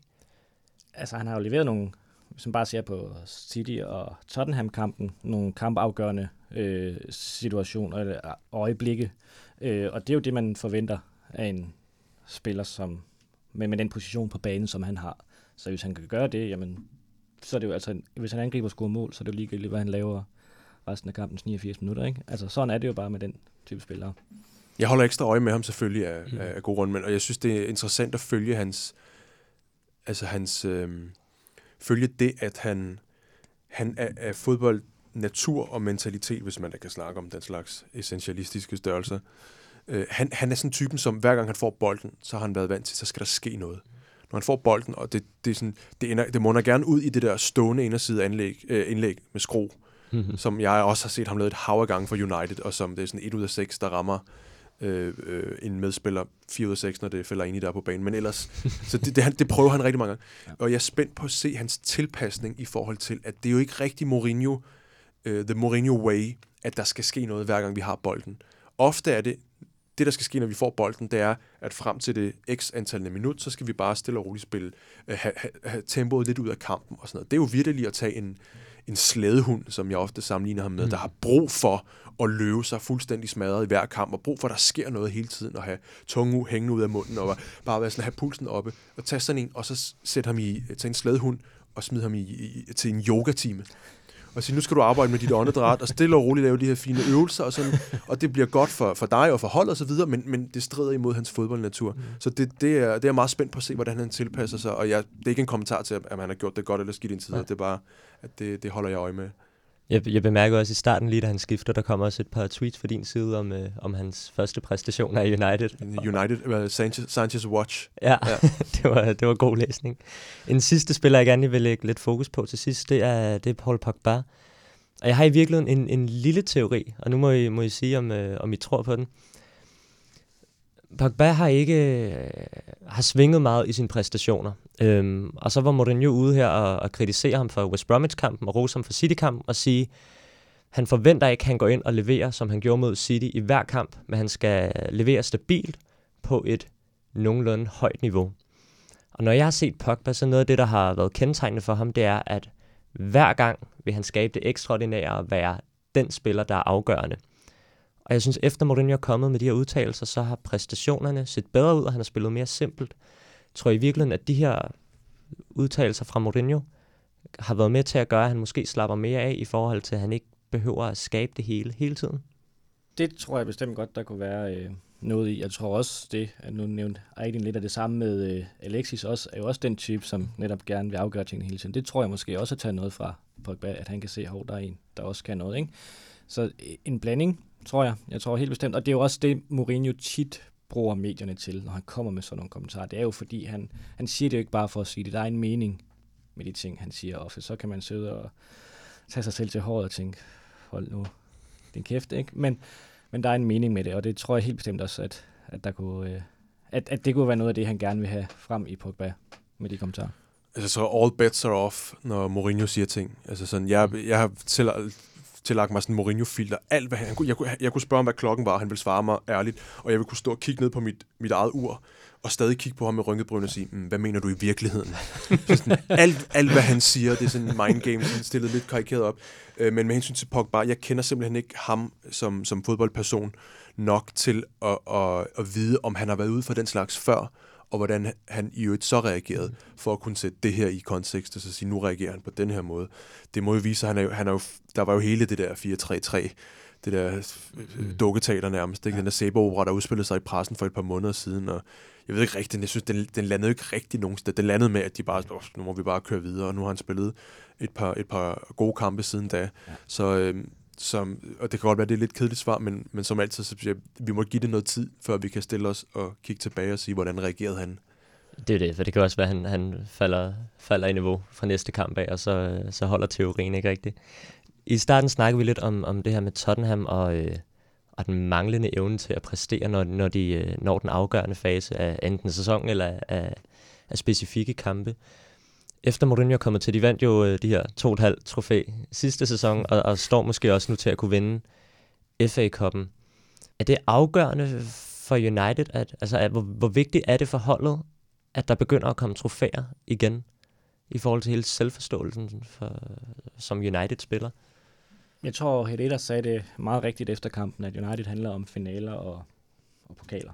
Speaker 4: Altså, han har jo leveret nogle, hvis man bare ser på City og Tottenham-kampen, nogle kampafgørende øh, situationer eller øh, øjeblikke. Øh, og det er jo det, man forventer af en spiller, som med, med den position på banen, som han har. Så hvis han kan gøre det, jamen, så er det jo altså, hvis han angriber og scorer mål, så er det jo ligegyldigt, hvad han laver resten af kampens 89 minutter. Ikke? Altså, sådan er det jo bare med den type spillere.
Speaker 3: Jeg holder ekstra øje med ham selvfølgelig af, mm. af gode grunde, men og jeg synes, det er interessant at følge hans, altså hans, øh, følge det, at han, han er, er fodbold natur og mentalitet, hvis man da kan snakke om den slags essentialistiske størrelser. Øh, han, han er sådan typen, som hver gang han får bolden, så har han været vant til, så skal der ske noget. Når han får bolden, og det, det, er sådan, det, ender, det munder gerne ud i det der stående inderside anlæg, øh, indlæg med skro, mm-hmm. som jeg også har set ham lavet et hav af gange for United, og som det er sådan et ud af seks, der rammer øh, øh, en medspiller 4 ud af 6, når det falder ind i der på banen. Men ellers, så det, det, det prøver han rigtig mange gange. Ja. Og jeg er spændt på at se hans tilpasning i forhold til, at det er jo ikke rigtig Mourinho, uh, the Mourinho way, at der skal ske noget, hver gang vi har bolden. Ofte er det, det, der skal ske, når vi får bolden, det er, at frem til det x antal minut, så skal vi bare stille og roligt spille, uh, have, have, have tempoet lidt ud af kampen og sådan noget. Det er jo virkelig at tage en, en slædehund, som jeg ofte sammenligner ham med, mm. der har brug for at løbe sig fuldstændig smadret i hver kamp, og brug for, at der sker noget hele tiden, og have tunge hængende ud af munden, og bare være sådan, have pulsen oppe, og tage sådan en, og så sætte ham i, til en slædehund, og smide ham i, i, til en yogatime og sige, nu skal du arbejde med dit åndedræt, og stille og roligt lave de her fine øvelser, og, sådan, og det bliver godt for, for dig og for holdet og så videre, men, men det strider imod hans fodboldnatur. Mm. Så det, det, er, det er meget spændt på at se, hvordan han tilpasser sig, og jeg, det er ikke en kommentar til, at han har gjort det godt eller skidt indtil, ja. det er bare, at det, det holder jeg øje med.
Speaker 2: Jeg, jeg bemærker også i starten lige, da han skifter, der kommer også et par tweets fra din side om, øh, om hans første præstationer i United.
Speaker 3: United, uh, Sanchez, Sanchez Watch.
Speaker 2: Ja, ja. det, var, det var god læsning. En sidste spiller, jeg gerne vil lægge lidt fokus på til sidst, det er, det er Paul Pogba. Og jeg har i virkeligheden en, en lille teori, og nu må I, må I sige, om, øh, om I tror på den. Pogba har ikke øh, har svinget meget i sine præstationer. Øhm, og så var Mourinho ude her og, og kritisere ham for West Bromwich-kampen og rose ham for City-kampen og sige, han forventer ikke, at han går ind og leverer, som han gjorde mod City i hver kamp, men han skal levere stabilt på et nogenlunde højt niveau. Og når jeg har set Pogba, så noget af det, der har været kendetegnende for ham, det er, at hver gang vil han skabe det ekstraordinære og være den spiller, der er afgørende. Og jeg synes, efter Mourinho er kommet med de her udtalelser, så har præstationerne set bedre ud, og han har spillet mere simpelt. Jeg tror i virkeligheden, at de her udtalelser fra Mourinho har været med til at gøre, at han måske slapper mere af i forhold til, at han ikke behøver at skabe det hele hele tiden.
Speaker 4: Det tror jeg bestemt godt, der kunne være øh, noget i. Jeg tror også det, at nu nævnte Aiden lidt af det samme med øh, Alexis også, er jo også den type, som netop gerne vil afgøre tingene hele tiden. Det tror jeg måske også at tage noget fra Pogba, at han kan se, at der er en, der også kan noget. Ikke? Så øh, en blanding, tror jeg. Jeg tror helt bestemt. Og det er jo også det, Mourinho tit bruger medierne til, når han kommer med sådan nogle kommentarer. Det er jo fordi, han, han siger det jo ikke bare for at sige det. Der er en mening med de ting, han siger ofte. Så kan man sidde og tage sig selv til håret og tænke, hold nu din kæft, ikke? Men, men der er en mening med det, og det tror jeg helt bestemt også, at, at, der kunne, øh, at, at det kunne være noget af det, han gerne vil have frem i Pogba med de kommentarer.
Speaker 3: Altså, så all bets are off, når Mourinho siger ting. Altså sådan, jeg, jeg har selv tillagt mig sådan en Mourinho-filter. Alt, hvad han, jeg, kunne, jeg, jeg kunne spørge om, hvad klokken var, og han ville svare mig ærligt, og jeg ville kunne stå og kigge ned på mit, mit eget ur, og stadig kigge på ham med rynket bryn og sige, mm, hvad mener du i virkeligheden? så sådan, alt, alt, hvad han siger, det er sådan en mindgame, sådan stillet lidt karikeret op. Øh, men med hensyn til Pogba, jeg kender simpelthen ikke ham som, som fodboldperson nok til at, at, at vide, om han har været ude for den slags før, og hvordan han i øvrigt så reagerede, for at kunne sætte det her i kontekst, og så sige, nu reagerer han på den her måde. Det må jo vise, at han er jo, han er jo, der var jo hele det der 4-3-3, det der mm. dukketeater nærmest, ikke? Den der sæbeopera, der udspillede sig i pressen for et par måneder siden, og jeg ved ikke rigtigt, jeg synes, den, den landede ikke rigtig nogen sted. Den landede med, at de bare, nu må vi bare køre videre, og nu har han spillet et par, et par gode kampe siden da. Ja. Så, øhm, som, og det kan godt være, det er lidt kedeligt svar, men, men som altid, så siger vi må give det noget tid, før vi kan stille os og kigge tilbage og sige, hvordan reagerede han.
Speaker 2: Det er det, for det kan også være, at han, han falder, falder i niveau fra næste kamp af, og så, så holder teorien ikke rigtigt. I starten snakkede vi lidt om, om det her med Tottenham og, øh, og den manglende evne til at præstere, når, når de øh, når den afgørende fase af enten sæsonen eller af, af specifikke kampe. Efter Mourinho er kommet til, de vandt jo øh, de her to og halvt trofæ sidste sæson, og, og står måske også nu til at kunne vinde FA-koppen. Er det afgørende for United, at, altså, at, hvor, hvor vigtigt er det for holdet, at der begynder at komme trofæer igen, i forhold til hele selvforståelsen for, som United-spiller?
Speaker 4: Jeg tror, Herrera sagde det meget rigtigt efter kampen, at United handler om finaler og, og pokaler.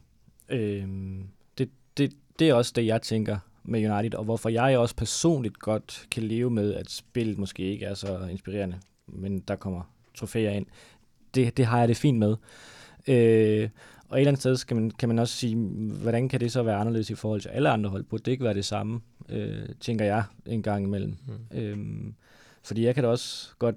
Speaker 4: Øhm, det, det, det er også det, jeg tænker med United, og hvorfor jeg også personligt godt kan leve med, at spillet måske ikke er så inspirerende, men der kommer trofæer ind. Det, det har jeg det fint med. Øh, og et eller andet sted kan man, kan man også sige, hvordan kan det så være anderledes i forhold til alle andre hold? Burde det ikke være det samme, øh, tænker jeg en gang imellem. Mm. Øhm, fordi jeg kan da også godt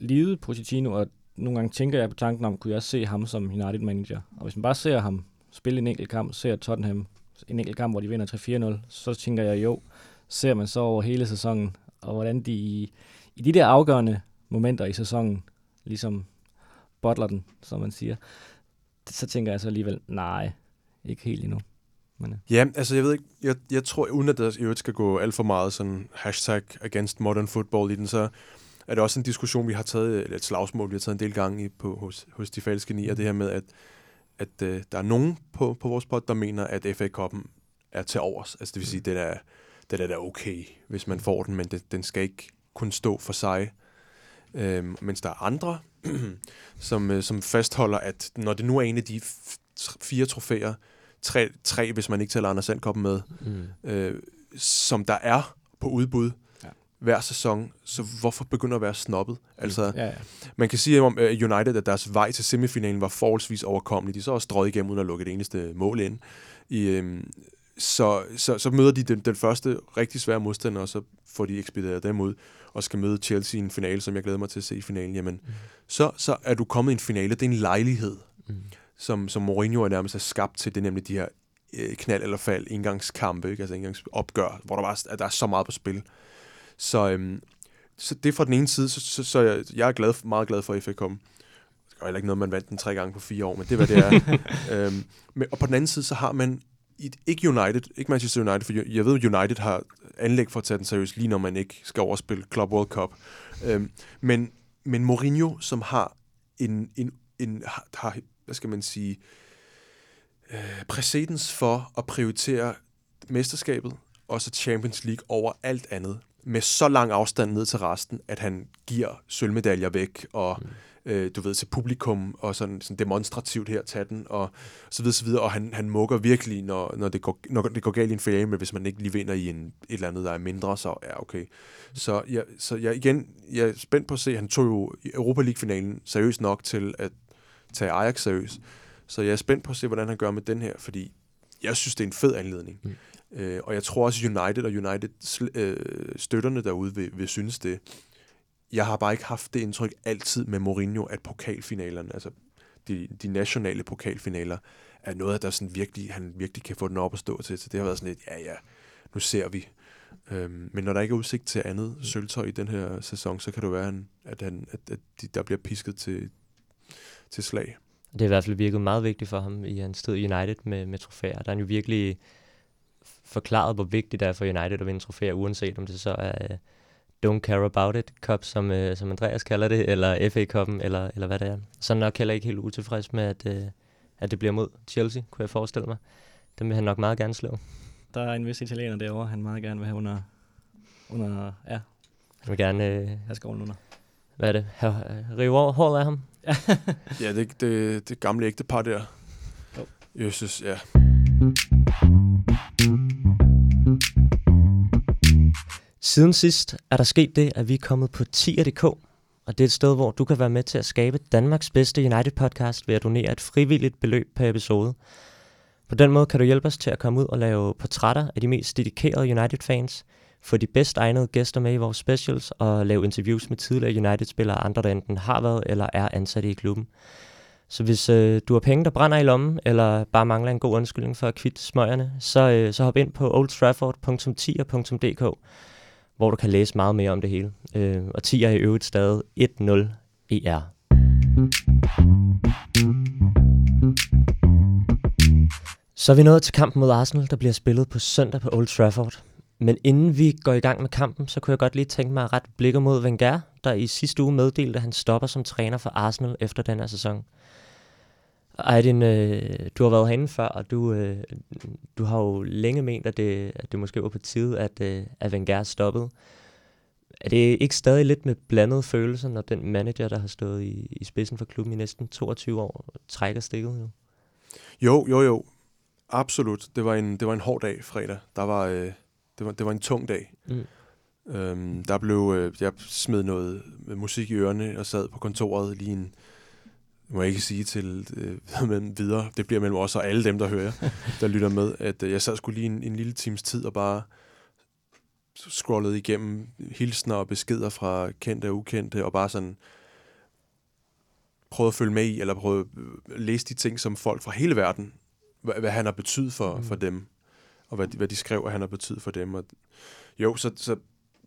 Speaker 4: lide Pochettino, og nogle gange tænker jeg på tanken om, kunne jeg også se ham som United-manager? Og hvis man bare ser ham spille en enkelt kamp, ser Tottenham en enkelt kamp, hvor de vinder 3-4-0, så tænker jeg jo, ser man så over hele sæsonen, og hvordan de i, i de der afgørende momenter i sæsonen, ligesom bottler den, som man siger, så tænker jeg så alligevel, nej, ikke helt endnu.
Speaker 3: Men, ja. ja, altså jeg ved ikke, jeg, jeg tror, uden at der i øvrigt skal gå alt for meget sådan hashtag against modern football i den, så er det også en diskussion, vi har taget, eller et slagsmål, vi har taget en del gange i, på, hos, hos de falske nier, det her med, at, at uh, der er nogen på, på vores pod, der mener, at FA-koppen er til overs. Altså det vil sige, mm. den er, den er da okay, hvis man får den, men det, den skal ikke kun stå for sig. Øhm, mens der er andre, som, øh, som fastholder, at når det nu er en af de fire trofæer, tre, tre hvis man ikke tæller Anders Sandkoppen med, mm. øh, som der er på udbud, hver sæson, så hvorfor begynder at være snobbet? Altså, ja, ja. Man kan sige om uh, United, at deres vej til semifinalen var forholdsvis overkommelig. De så også strøget igennem uden at lukke det eneste mål ind. I, um, så, så, så møder de den, den første rigtig svære modstander, og så får de ekspederet dem ud, og skal møde Chelsea i en finale, som jeg glæder mig til at se i finalen. Jamen, mm. så, så er du kommet i en finale. Det er en lejlighed, mm. som, som Mourinho er nærmest er skabt til. Det er nemlig de her øh, knald eller fald, engangskampe, ikke? altså engangsopgør, hvor der, bare, at der er så meget på spil. Så, øhm, så det er fra den ene side, så, så, så jeg, jeg er glad, meget glad for FA Cup. Det er heller ikke noget, man vandt den tre gange på fire år, men det er, hvad det er. øhm, men, og på den anden side, så har man ikke United, ikke Manchester United, for jeg ved, United har anlæg for at tage den seriøst, lige når man ikke skal overspille Club World Cup. Øhm, men, men Mourinho, som har en, en, en har, hvad skal man sige, øh, præcedens for at prioritere mesterskabet, også Champions League over alt andet med så lang afstand ned til resten, at han giver sølvmedaljer væk, og mm. øh, du ved, til publikum, og sådan, sådan demonstrativt her, tage den, og så videre, så videre, og han, han mukker virkelig, når, når, det går, når det går galt i en finale, men hvis man ikke lige vinder i en, et eller andet, der er mindre, så er ja, okay. Så, jeg, så jeg, igen, jeg er spændt på at se, han tog jo Europa League-finalen seriøst nok til at tage Ajax seriøst, Så jeg er spændt på at se, hvordan han gør med den her, fordi jeg synes, det er en fed anledning. Mm. Øh, og jeg tror også, United og United øh, støtterne derude vil, vil synes det. Jeg har bare ikke haft det indtryk altid med Mourinho, at pokalfinalerne, altså de, de nationale pokalfinaler, er noget, der sådan virkelig, han virkelig kan få den op at stå til. Så det har været sådan lidt, ja ja, nu ser vi. Øhm, men når der ikke er udsigt til andet sølvtøj i den her sæson, så kan det være, at, han, at, at de, der bliver pisket til, til slag.
Speaker 2: Det har i hvert fald virket meget vigtigt for ham i hans tid i United med, med trofæer. Der er han jo virkelig forklaret, hvor vigtigt det er for United at vinde trofæer, uanset om det så er uh, Don't Care About It Cup, som, uh, som Andreas kalder det, eller FA Cup'en, eller, eller hvad det er. Så er nok heller ikke helt utilfreds med, at, uh, at det bliver mod Chelsea, kunne jeg forestille mig. Den vil han nok meget gerne slå.
Speaker 4: Der er en vis italiener derovre, han meget gerne vil have under, under ja.
Speaker 2: Han vil gerne...
Speaker 4: Øh, have skoven under.
Speaker 2: Hvad er det? Rive håret af ham?
Speaker 3: ja, det, det, det gamle ægtepar der. Jo. Jesus, ja.
Speaker 2: Siden sidst er der sket det, at vi er kommet på tier.dk, og det er et sted, hvor du kan være med til at skabe Danmarks bedste United-podcast ved at donere et frivilligt beløb per episode. På den måde kan du hjælpe os til at komme ud og lave portrætter af de mest dedikerede United-fans, få de bedst egnede gæster med i vores specials og lave interviews med tidligere United-spillere og andre, der enten har været eller er ansatte i klubben. Så hvis øh, du har penge, der brænder i lommen, eller bare mangler en god undskyldning for at kvitte smøgerne, så, øh, så hop ind på oldtrafford.10.dk, hvor du kan læse meget mere om det hele. Øh, og 10 er i øvrigt stadig 10ER. Så er vi nået til kampen mod Arsenal, der bliver spillet på søndag på Old Trafford. Men inden vi går i gang med kampen, så kunne jeg godt lige tænke mig at rette blikket mod Wenger, der i sidste uge meddelte, at han stopper som træner for Arsenal efter den her sæson. Aydin, øh, du har været herinde før, og du, øh, du har jo længe ment, at det, at det måske var på tide, at, øh, at Wenger stoppede. Er det ikke stadig lidt med blandede følelser, når den manager, der har stået i, i spidsen for klubben i næsten 22 år, trækker stikket jo?
Speaker 3: Jo, jo, jo. Absolut. Det var en, det var en hård dag fredag. Der var, øh, det, var, det var en tung dag. Mm. Øhm, der blev, øh, jeg smed noget musik i ørerne og sad på kontoret lige en, må jeg ikke sige til øh, videre, det bliver mellem os og alle dem, der hører, der lytter med, at øh, jeg sad skulle lige en, en lille times tid og bare scrollede igennem hilsner og beskeder fra kendte og ukendte, og bare sådan prøvede at følge med i, eller prøvede at læse de ting, som folk fra hele verden, hvad, hvad han har betydet for, mm. for dem, og hvad hvad de skrev, at han har betydet for dem. Og, jo, så, så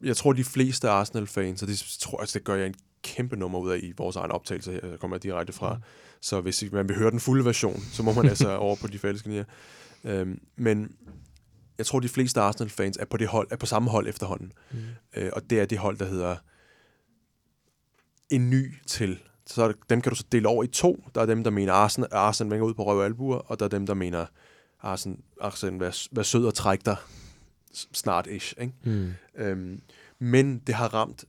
Speaker 3: jeg tror, de fleste Arsenal-fans, og det, tror, altså, det gør jeg en kæmpe nummer ud af i vores egen optagelse her, der kommer direkte fra. Mm. Så hvis man vil høre den fulde version, så må man altså over på de falske nier. Øhm, men jeg tror, de fleste Arsenal-fans er på, det hold, er på samme hold efterhånden. Mm. Øh, og det er det hold, der hedder en ny til. Så er det, dem kan du så dele over i to. Der er dem, der mener, Arsenal, Arsenal vender ud på røv og albuer, og der er dem, der mener, Arsenal, Arsenal vær, vær sød og træk dig snart ish. Ikke? Mm. Øhm, men det har ramt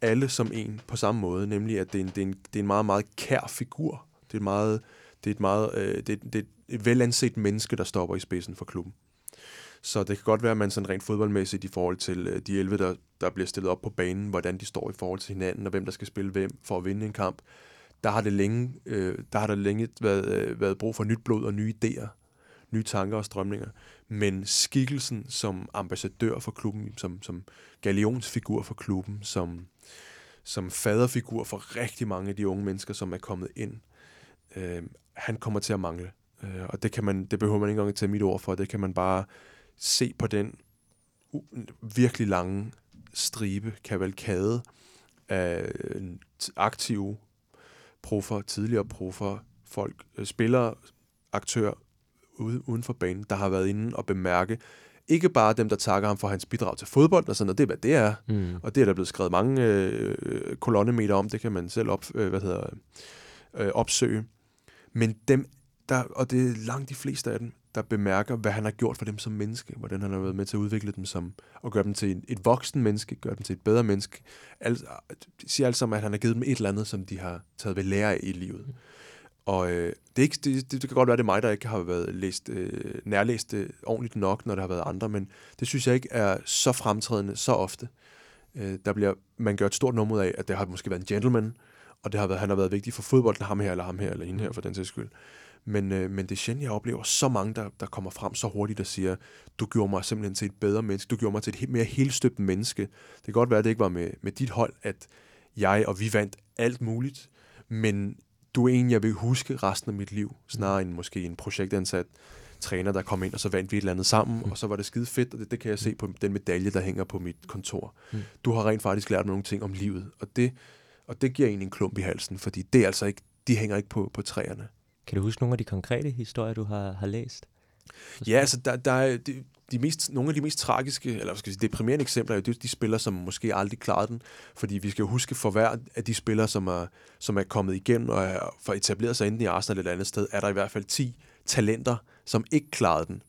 Speaker 3: alle som en på samme måde, nemlig at det er en, det er en, det er en meget, meget kær figur. Det er, meget, det er et meget øh, det, det er et velanset menneske, der stopper i spidsen for klubben. Så det kan godt være, at man sådan rent fodboldmæssigt i forhold til øh, de 11, der, der bliver stillet op på banen, hvordan de står i forhold til hinanden, og hvem der skal spille hvem for at vinde en kamp, der har det længe, øh, der har der længe været, øh, været brug for nyt blod og nye idéer, nye tanker og strømninger. Men skikkelsen som ambassadør for klubben, som, som galionsfigur for klubben, som, som faderfigur for rigtig mange af de unge mennesker, som er kommet ind, øh, han kommer til at mangle. Øh, og det, kan man, det behøver man ikke engang tage mit ord for, det kan man bare se på den virkelig lange stribe, kavalkade af øh, aktive proffer, tidligere proffer, folk, øh, spillere, aktører uden for banen, der har været inde og bemærke, ikke bare dem, der takker ham for hans bidrag til fodbold og sådan noget, det er, hvad det er. Mm. Og det er der blevet skrevet mange øh, kolonnemeter om, det kan man selv op, øh, hvad hedder, øh, opsøge. Men dem, der, og det er langt de fleste af dem, der bemærker, hvad han har gjort for dem som menneske, hvordan han har været med til at udvikle dem som, og gøre dem til et, voksen menneske, gøre dem til et bedre menneske. Al, siger alle sammen, at han har givet dem et eller andet, som de har taget ved lære af i livet. Og øh, det, er ikke, det, det, det kan godt være, det er mig, der ikke har været læst, øh, nærlæst det ordentligt nok, når der har været andre, men det synes jeg ikke er så fremtrædende så ofte. Øh, der bliver, man gør et stort nummer af, at det har måske været en gentleman, og det har været, han har været vigtig for fodbolden, ham her, eller ham her, eller hende her, for den sags skyld. Men, øh, men det er sjældent, jeg oplever så mange, der, der kommer frem så hurtigt og siger, du gjorde mig simpelthen til et bedre menneske, du gjorde mig til et mere helstøbt menneske. Det kan godt være, at det ikke var med, med dit hold, at jeg og vi vandt alt muligt, men du er en, jeg vil huske resten af mit liv, snarere end måske en projektansat træner, der kom ind, og så vandt vi et eller andet sammen, mm. og så var det skide fedt, og det, det kan jeg se på den medalje, der hænger på mit kontor. Mm. Du har rent faktisk lært mig nogle ting om livet, og det, og det giver en en klump i halsen, fordi det er altså ikke, de hænger ikke på, på træerne.
Speaker 2: Kan du huske nogle af de konkrete historier, du har, har læst?
Speaker 3: Ja, altså der, der er de mest, nogle af de mest tragiske, eller skal sige, deprimerende eksempler er jo de spillere, som måske aldrig klarede den. Fordi vi skal jo huske, for hver af de spillere, som er, som er kommet igennem og er for etableret sig enten i Arsenal eller et andet sted, er der i hvert fald 10 talenter, som ikke klarede den.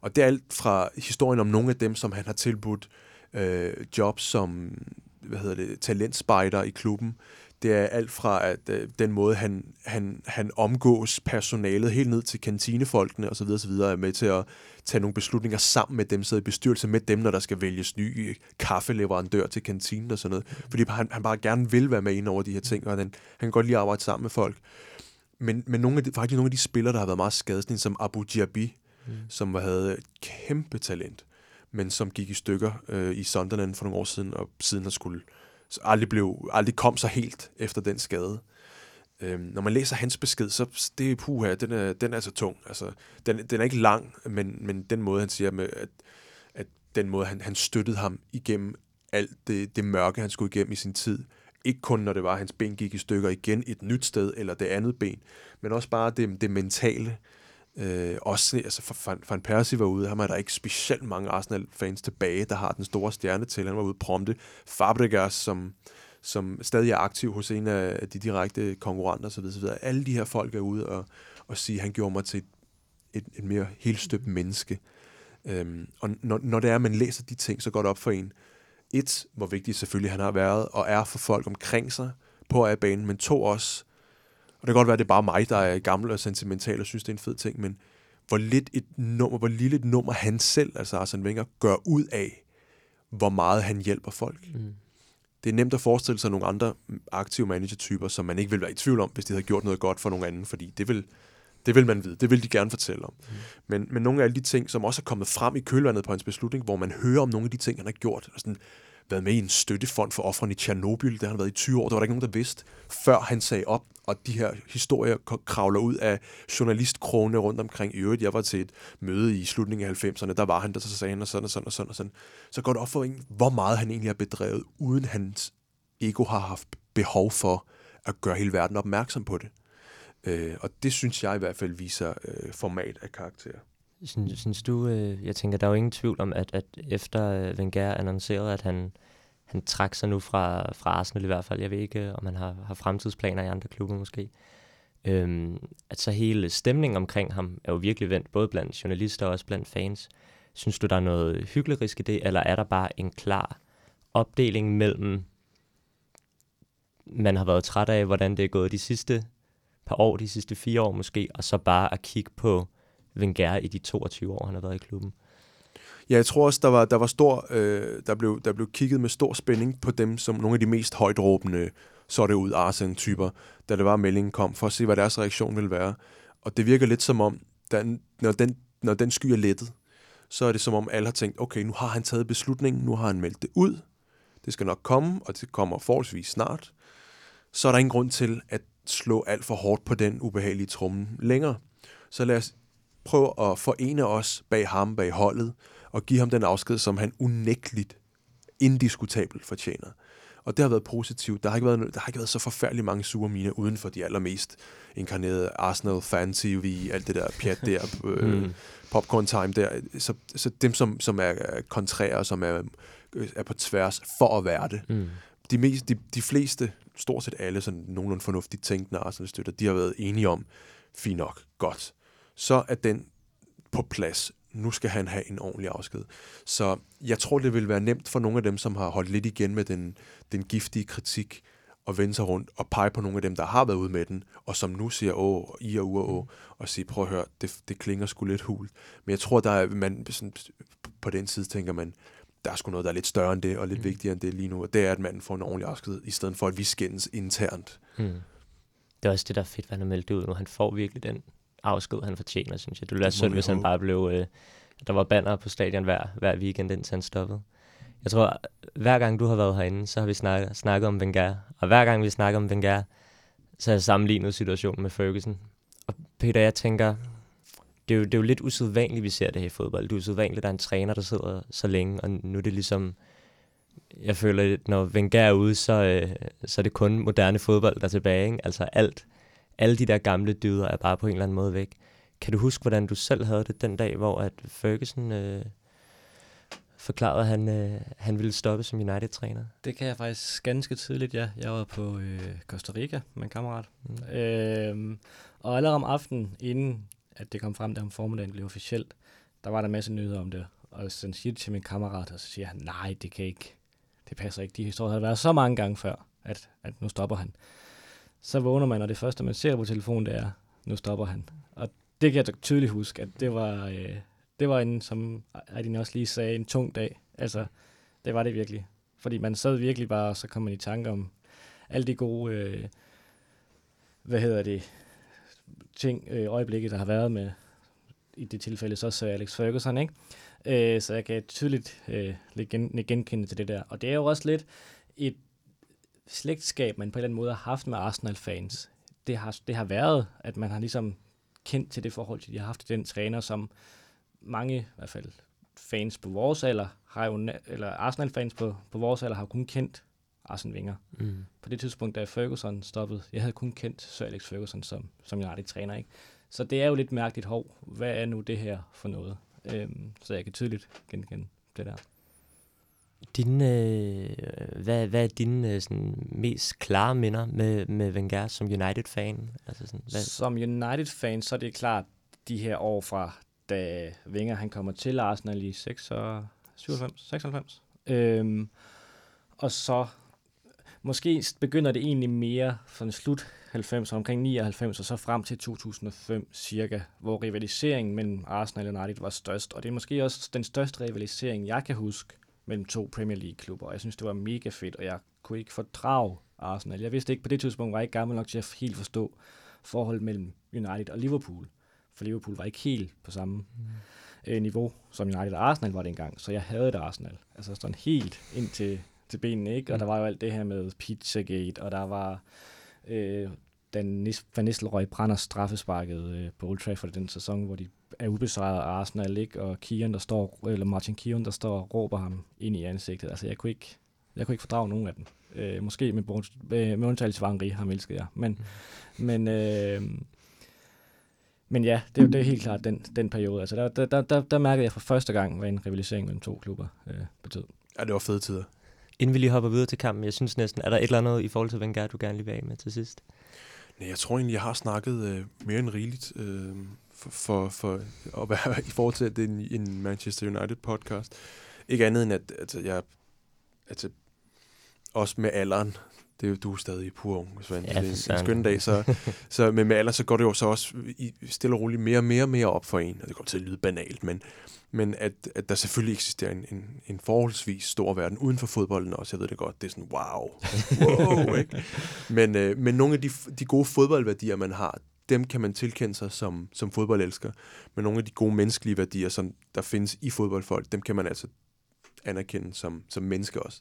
Speaker 3: Og det er alt fra historien om nogle af dem, som han har tilbudt øh, jobs som hvad hedder det, talentspejder i klubben, det er alt fra at øh, den måde, han, han, han omgås personalet helt ned til kantinefolkene osv. osv. er med til at tage nogle beslutninger sammen med dem, sidde i bestyrelse med dem, når der skal vælges ny kaffeleverandør til kantinen og sådan noget. Fordi han, han bare gerne vil være med ind over de her ting, og han, han kan godt lide at arbejde sammen med folk. Men, men nogle af de, faktisk nogle af de spillere, der har været meget skadelige, som Abu Dhabi, mm. som havde et kæmpe talent, men som gik i stykker øh, i Sunderland for nogle år siden, og siden har skulle aldrig, blev, aldrig kom så helt efter den skade. Øhm, når man læser hans besked, så det er puha, den er, den er så tung. Altså, den, den er ikke lang, men, men den måde, han siger med, at, at den måde, han, han støttede ham igennem alt det, det mørke, han skulle igennem i sin tid. Ikke kun, når det var, at hans ben gik i stykker igen et nyt sted, eller det andet ben, men også bare det, det mentale. Øh, også, altså for, Van Persie var ude, han er der ikke specielt mange Arsenal-fans tilbage, der har den store stjerne til. Han var ude prompte. Fabregas, som, som stadig er aktiv hos en af de direkte konkurrenter osv. osv. Alle de her folk er ude og, og sige, at han gjorde mig til et, et, et mere helstøbt menneske. Øhm, og når, når det er, at man læser de ting, så går det op for en. Et, hvor vigtigt selvfølgelig han har været og er for folk omkring sig på af banen, men to også, og det kan godt være, at det er bare mig, der er gammel og sentimental og synes, det er en fed ting, men hvor, lidt et nummer, hvor lille et nummer han selv, altså Arsene Wenger, gør ud af, hvor meget han hjælper folk. Mm. Det er nemt at forestille sig nogle andre aktive managertyper, som man ikke vil være i tvivl om, hvis de havde gjort noget godt for nogen anden, fordi det vil, det vil man vide, det vil de gerne fortælle om. Mm. Men, men nogle af alle de ting, som også er kommet frem i kølvandet på hans beslutning, hvor man hører om nogle af de ting, han har gjort, og sådan, været med i en støttefond for offrene i Tjernobyl. Det har han været i 20 år. Der var der ikke nogen, der vidste, før han sagde op. Og de her historier kravler ud af journalistkrone rundt omkring. I øvrigt, jeg var til et møde i slutningen af 90'erne. Der var han, der så sagde han, og sådan og sådan og sådan. Og sådan. Så går det op for en, hvor meget han egentlig har bedrevet, uden hans ego har haft behov for at gøre hele verden opmærksom på det. Øh, og det synes jeg i hvert fald viser øh, format af karakter.
Speaker 2: Synes, synes du, øh, jeg tænker, der er jo ingen tvivl om, at, at efter øh, Wenger annoncerede, at han, han trak sig nu fra, fra Arsenal i hvert fald, jeg ved ikke, øh, om han har, har fremtidsplaner i andre klubber måske, øhm, at så hele stemningen omkring ham er jo virkelig vendt, både blandt journalister og også blandt fans. Synes du, der er noget hyggeligt i det, eller er der bare en klar opdeling mellem, man har været træt af, hvordan det er gået de sidste par år, de sidste fire år måske, og så bare at kigge på Wenger i de 22 år, han har været i klubben.
Speaker 3: Ja, jeg tror også, der var, der var stor, øh, der, blev, der blev kigget med stor spænding på dem, som nogle af de mest højdråbende, så det ud Arsen-typer, da det var, meldingen kom, for at se, hvad deres reaktion ville være. Og det virker lidt som om, den, når, den, når den sky er lettet, så er det som om alle har tænkt, okay, nu har han taget beslutningen, nu har han meldt det ud, det skal nok komme, og det kommer forholdsvis snart. Så er der ingen grund til at slå alt for hårdt på den ubehagelige tromme længere. Så lad os prøve at forene os bag ham, bag holdet, og give ham den afsked, som han unægteligt, indiskutabelt fortjener. Og det har været positivt. Der har ikke været, der har ikke været så forfærdeligt mange sure miner uden for de allermest inkarnerede Arsenal fan TV, alt det der pjat der, øh, mm. popcorn time der. Så, så dem, som, som er kontrære, som er, er på tværs for at være det. Mm. De, mest, de, de fleste, stort set alle sådan nogenlunde fornuftigt tænkende Arsenal-støtter, de har været enige om, fint nok, godt så er den på plads. Nu skal han have en ordentlig afsked. Så jeg tror, det vil være nemt for nogle af dem, som har holdt lidt igen med den, den giftige kritik, at vende sig rundt og pege på nogle af dem, der har været ude med den, og som nu siger, åh, i og u og å, og sige, prøv at høre, det, det klinger sgu lidt hult. Men jeg tror, der er, man, sådan, på den side tænker man, der er sgu noget, der er lidt større end det, og lidt mm. vigtigere end det lige nu, og det er, at man får en ordentlig afsked, i stedet for, at vi skændes internt. Mm.
Speaker 2: Det er også det, der er fedt, hvad han har meldt ud nu. Han får virkelig den afsked, han fortjener, synes jeg. Det ville være synd, hvis han bare blev... Øh, der var banner på stadion hver, hver weekend, indtil han stoppede. Jeg tror, hver gang du har været herinde, så har vi snakket, snakket om Wenger. Og hver gang vi snakker om Wenger, så har jeg sammenlignet situationen med Ferguson. Og Peter, jeg tænker, det er, jo, det er jo lidt usædvanligt, vi ser det her i fodbold. Det er usædvanligt, at der er en træner, der sidder så længe, og nu er det ligesom... Jeg føler, at når Wenger er ude, så, øh, så er det kun moderne fodbold, der er tilbage. Ikke? Altså alt, alle de der gamle dyder er bare på en eller anden måde væk. Kan du huske, hvordan du selv havde det den dag, hvor at Ferguson øh, forklarede, at han, øh, han ville stoppe som United-træner?
Speaker 4: Det kan jeg faktisk ganske tidligt, ja. Jeg var på øh, Costa Rica med en kammerat. Mm. Øhm, og allerede om aftenen, inden at det kom frem, da om formiddagen blev officielt, der var der en masse nyheder om det. Og så siger det til min kammerat, og så siger han, nej, det kan ikke, det passer ikke. De historier har været så mange gange før, at, at nu stopper han. Så vågner man, og det første, man ser på telefonen, det er, nu stopper han. Og det kan jeg tydeligt huske, at det var, øh, det var en, som Adin også lige sagde, en tung dag. Altså, det var det virkelig. Fordi man sad virkelig bare, og så kom man i tanke om alle de gode, øh, hvad hedder det, ting, øh, øjeblikke, der har været med, i det tilfælde så Sir Alex Ferguson, ikke? Øh, så jeg kan tydeligt øh, gen, genkende til det der. Og det er jo også lidt et slægtskab, man på en eller anden måde har haft med Arsenal-fans. Det har, det har været, at man har ligesom kendt til det forhold, de har haft til den træner, som mange, i hvert fald fans på vores alder, har jo, eller Arsenal-fans på, på vores alder, har kun kendt Arsene Wenger. Mm. På det tidspunkt, da Ferguson stoppede, jeg havde kun kendt Sir Alex Ferguson som, som United-træner. Ikke? Så det er jo lidt mærkeligt, hov, hvad er nu det her for noget? Øhm, så jeg kan tydeligt genkende det der.
Speaker 2: Din, øh, hvad, hvad er dine øh, sådan, mest klare minder med, med Wenger som United-fan? Altså sådan, hvad?
Speaker 4: Som United-fan, så er det klart de her år fra, da Wenger han kommer til Arsenal i 96, 96. Øhm, og så måske begynder det egentlig mere fra slut 90, omkring 99 og så frem til 2005 cirka, hvor rivaliseringen mellem Arsenal og United var størst. Og det er måske også den største rivalisering, jeg kan huske mellem to Premier League-klubber. Og jeg synes, det var mega fedt, og jeg kunne ikke fordrage Arsenal. Jeg vidste ikke, på det tidspunkt var jeg ikke gammel nok til at helt forstå forholdet mellem United og Liverpool. For Liverpool var ikke helt på samme mm. øh, niveau, som United og Arsenal var dengang. Så jeg havde et Arsenal. Altså sådan helt ind til til benene, ikke? Og mm. der var jo alt det her med Pizzagate, og der var øh, den Van Nistelrooy brænder straffesparket øh, på Old Trafford den sæson, hvor de er ubesejret af Arsenal, ikke? Og Kian, der står, eller Martin Kian, der står og råber ham ind i ansigtet. Altså, jeg kunne ikke, jeg kunne ikke fordrage nogen af dem. Øh, måske med, med, med undtagelse af Henri, ham elskede jeg. Men, mm. men, øh, men ja, det, det er helt klart den, den periode. Altså, der, der, der, der mærkede jeg for første gang, hvad en rivalisering mellem to klubber øh, betød.
Speaker 3: Ja, det var fede tider.
Speaker 2: Inden vi lige hopper videre til kampen, jeg synes næsten, er der et eller andet i forhold til Wenger, du gerne vil være med til sidst?
Speaker 3: Nej, jeg tror egentlig, jeg har snakket øh, mere end rigeligt øh, for, for, at være i forhold til, at det er en, en Manchester United podcast. Ikke andet end, at altså, jeg altså, også med alderen, det er jo, du er stadig pur ung, Svend. Ja, det er en skøn dag, så, så men med alder, så går det jo så også i, stille og roligt mere og mere og mere op for en, og det går til at lyde banalt, men, men at, at der selvfølgelig eksisterer en, en, en forholdsvis stor verden uden for fodbolden også, jeg ved det godt, det er sådan, wow, wow, ikke? Men, øh, men nogle af de, de gode fodboldværdier, man har, dem kan man tilkende sig som, som fodboldelsker, men nogle af de gode menneskelige værdier, som der findes i fodboldfolk, dem kan man altså anerkende som, som menneske også.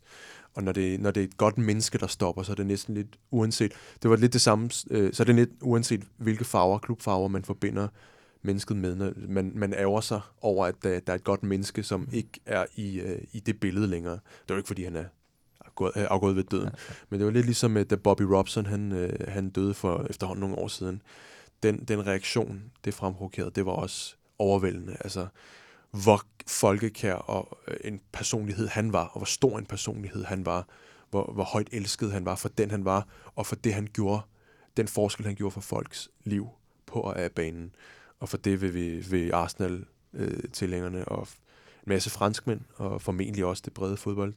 Speaker 3: Og når det, når det er et godt menneske, der stopper, så er det næsten lidt uanset. Det var lidt det samme, øh, så er det lidt uanset, hvilke farver, klubfarver, man forbinder mennesket med. Når man, man ærger sig over, at der, der er et godt menneske, som ikke er i, øh, i det billede længere. Det er jo ikke, fordi han er afgået, øh, afgået ved døden. Men det var lidt ligesom, da Bobby Robson han, øh, han døde for efterhånden nogle år siden. Den, den reaktion, det fremprovokerede, det var også overvældende. Altså, hvor folkekær og øh, en personlighed han var, og hvor stor en personlighed han var, hvor, hvor højt elsket han var for den han var, og for det han gjorde, den forskel han gjorde for folks liv på og af banen. Og for det vil vi vil Arsenal øh, tilhængerne og en masse franskmænd, og formentlig også det brede fodbold,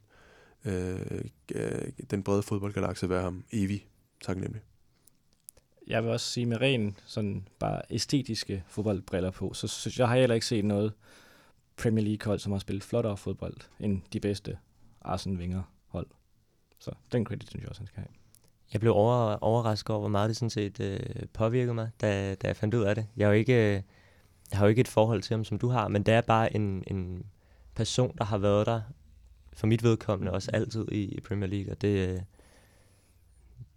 Speaker 3: øh, øh den brede fodboldgalakse være ham evig taknemmelig.
Speaker 4: Jeg vil også sige med ren sådan bare æstetiske fodboldbriller på, så synes jeg har heller ikke set noget Premier League-hold, som har spillet flottere fodbold end de bedste Arsene Wenger-hold. Så den credit synes jeg også, han skal have.
Speaker 2: Jeg blev over, overrasket over, hvor meget det sådan set øh, påvirkede mig, da, da jeg fandt ud af det. Jeg, er jo ikke, øh, jeg har jo ikke et forhold til ham, som du har, men det er bare en, en person, der har været der for mit vedkommende også altid i, i Premier League, og det, øh,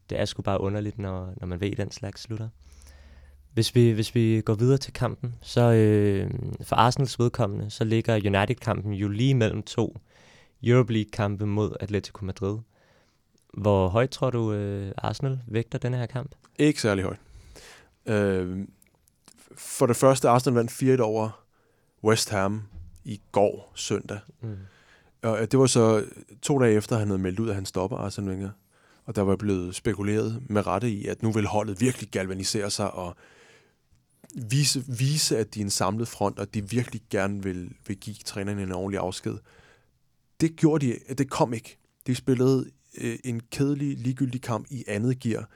Speaker 2: det er sgu bare underligt, når, når man ved, den slags slutter. Hvis vi, hvis vi går videre til kampen, så øh, for Arsenals vedkommende, så ligger United-kampen jo lige mellem to Europe League-kampe mod Atletico Madrid. Hvor højt tror du, øh, Arsenal vægter denne her kamp?
Speaker 3: Ikke særlig højt. Øh, for det første, Arsenal vandt 4-1 over West Ham i går søndag.
Speaker 2: Mm.
Speaker 3: Og øh, det var så to dage efter, han havde meldt ud, at han stopper Arsene Wenger. Og der var blevet spekuleret med rette i, at nu vil holdet virkelig galvanisere sig og vise, vise at de er en samlet front, og de virkelig gerne vil, vil give træneren en ordentlig afsked. Det gjorde de, det kom ikke. De spillede øh, en kedelig, ligegyldig kamp i andet gear,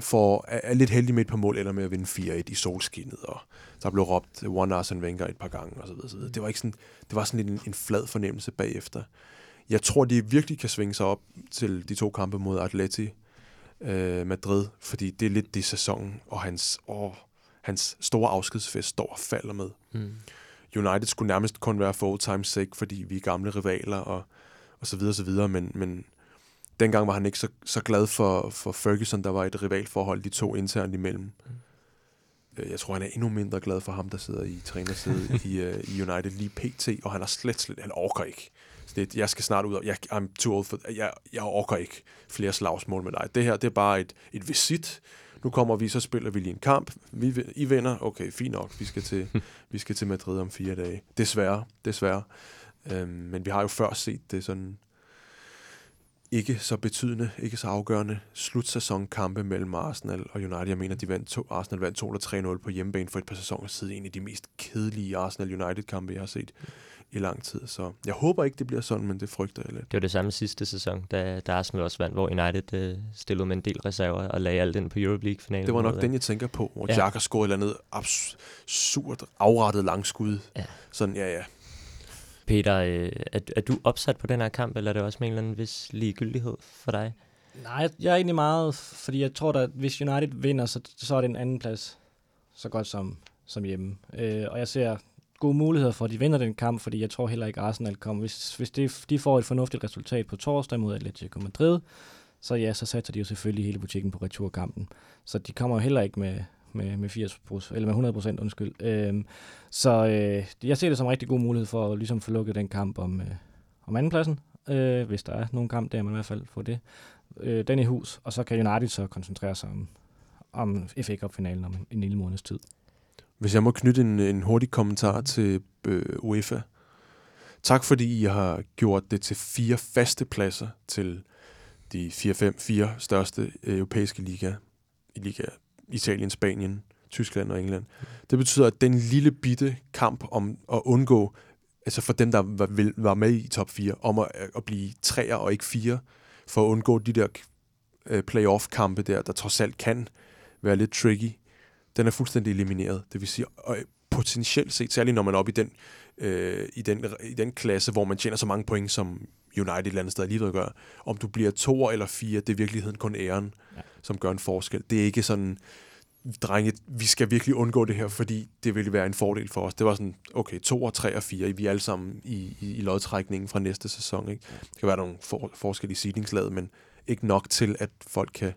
Speaker 3: for er lidt heldig med et par mål, eller med at vinde 4-1 i solskinnet, og der blev råbt One Arsene Wenger et par gange, og så videre, så videre. Det var, ikke sådan, det var sådan lidt en, en flad fornemmelse bagefter. Jeg tror, de virkelig kan svinge sig op til de to kampe mod Atleti øh, Madrid, fordi det er lidt det sæson, og hans, åh, hans store afskedsfest står og falder med.
Speaker 2: Mm.
Speaker 3: United skulle nærmest kun være for old time's sake, fordi vi er gamle rivaler, og, og så videre, og så videre, men, men dengang var han ikke så, så glad for, for Ferguson, der var et rivalforhold, de to internt imellem. Mm. Jeg tror, han er endnu mindre glad for ham, der sidder i trænersædet i, uh, i United lige pt, og han har slet, slet, han orker ikke. Det, jeg skal snart ud af, jeg, I'm too old for, jeg, jeg orker ikke flere slagsmål med dig. Det her, det er bare et, et visit. Nu kommer vi, så spiller vi lige en kamp. Vi, I vinder, okay, fint nok. Vi skal til, vi skal til Madrid om fire dage. Desværre, desværre. Øhm, men vi har jo før set det sådan ikke så betydende, ikke så afgørende slutsæsonkampe mellem Arsenal og United. Jeg mener, de vandt to, Arsenal vandt 2 3-0 på hjemmebane for et par sæsoner siden. En af de mest kedelige Arsenal-United-kampe, jeg har set i lang tid. Så jeg håber ikke, det bliver sådan, men det frygter jeg lidt.
Speaker 2: Det var det samme sidste sæson, da, da Arsenal også vandt, hvor United øh, stillede med en del reserver og lagde alt ind på Europe League-finalen.
Speaker 3: Det var nok den, jeg tænker på, hvor ja. Jack har scoret et eller andet absurd, afrettet langskud.
Speaker 2: Ja.
Speaker 3: Sådan, ja, ja.
Speaker 2: Peter, øh, er, er du opsat på den her kamp, eller er det også med en eller anden vis ligegyldighed for dig?
Speaker 4: Nej, jeg er egentlig meget, fordi jeg tror, at hvis United vinder, så, så er det en anden plads så godt som, som hjemme. Øh, og jeg ser gode muligheder for, at de vinder den kamp, fordi jeg tror heller ikke, Arsenal kommer. Hvis, hvis de, de får et fornuftigt resultat på torsdag mod Atletico Madrid, så ja, så satser de jo selvfølgelig hele butikken på returkampen. Så de kommer jo heller ikke med, med, med 80 eller med 100 procent, undskyld. Øhm, så øh, jeg ser det som en rigtig god mulighed for at ligesom få lukket den kamp om, øh, om andenpladsen, øh, hvis der er nogen kamp der, man i hvert fald får det. Øh, den i hus, og så kan United så koncentrere sig om, om FA Cup-finalen om en, en lille måneds tid.
Speaker 3: Hvis jeg må knytte en, en hurtig kommentar til øh, UEFA. Tak fordi I har gjort det til fire faste pladser til de 4-5-4 største europæiske liga, i liga Italien, Spanien, Tyskland og England. Det betyder, at den lille bitte kamp om at undgå, altså for dem, der var, var med i top 4, om at, at blive treer og ikke fire, for at undgå de der øh, playoff-kampe der, der trods alt kan være lidt tricky, den er fuldstændig elimineret. Det vil sige, og potentielt set, særligt når man er oppe i den, øh, i, den, i den klasse, hvor man tjener så mange point, som United et eller andet sted alligevel gør. Om du bliver to eller fire, det er i virkeligheden kun æren, ja. som gør en forskel. Det er ikke sådan, drenge, vi skal virkelig undgå det her, fordi det ville være en fordel for os. Det var sådan, okay, to og tre og fire, vi er alle sammen i, i, i lodtrækningen fra næste sæson. Ikke? Det kan være nogle for, forskellige seedingslaget, men ikke nok til, at folk kan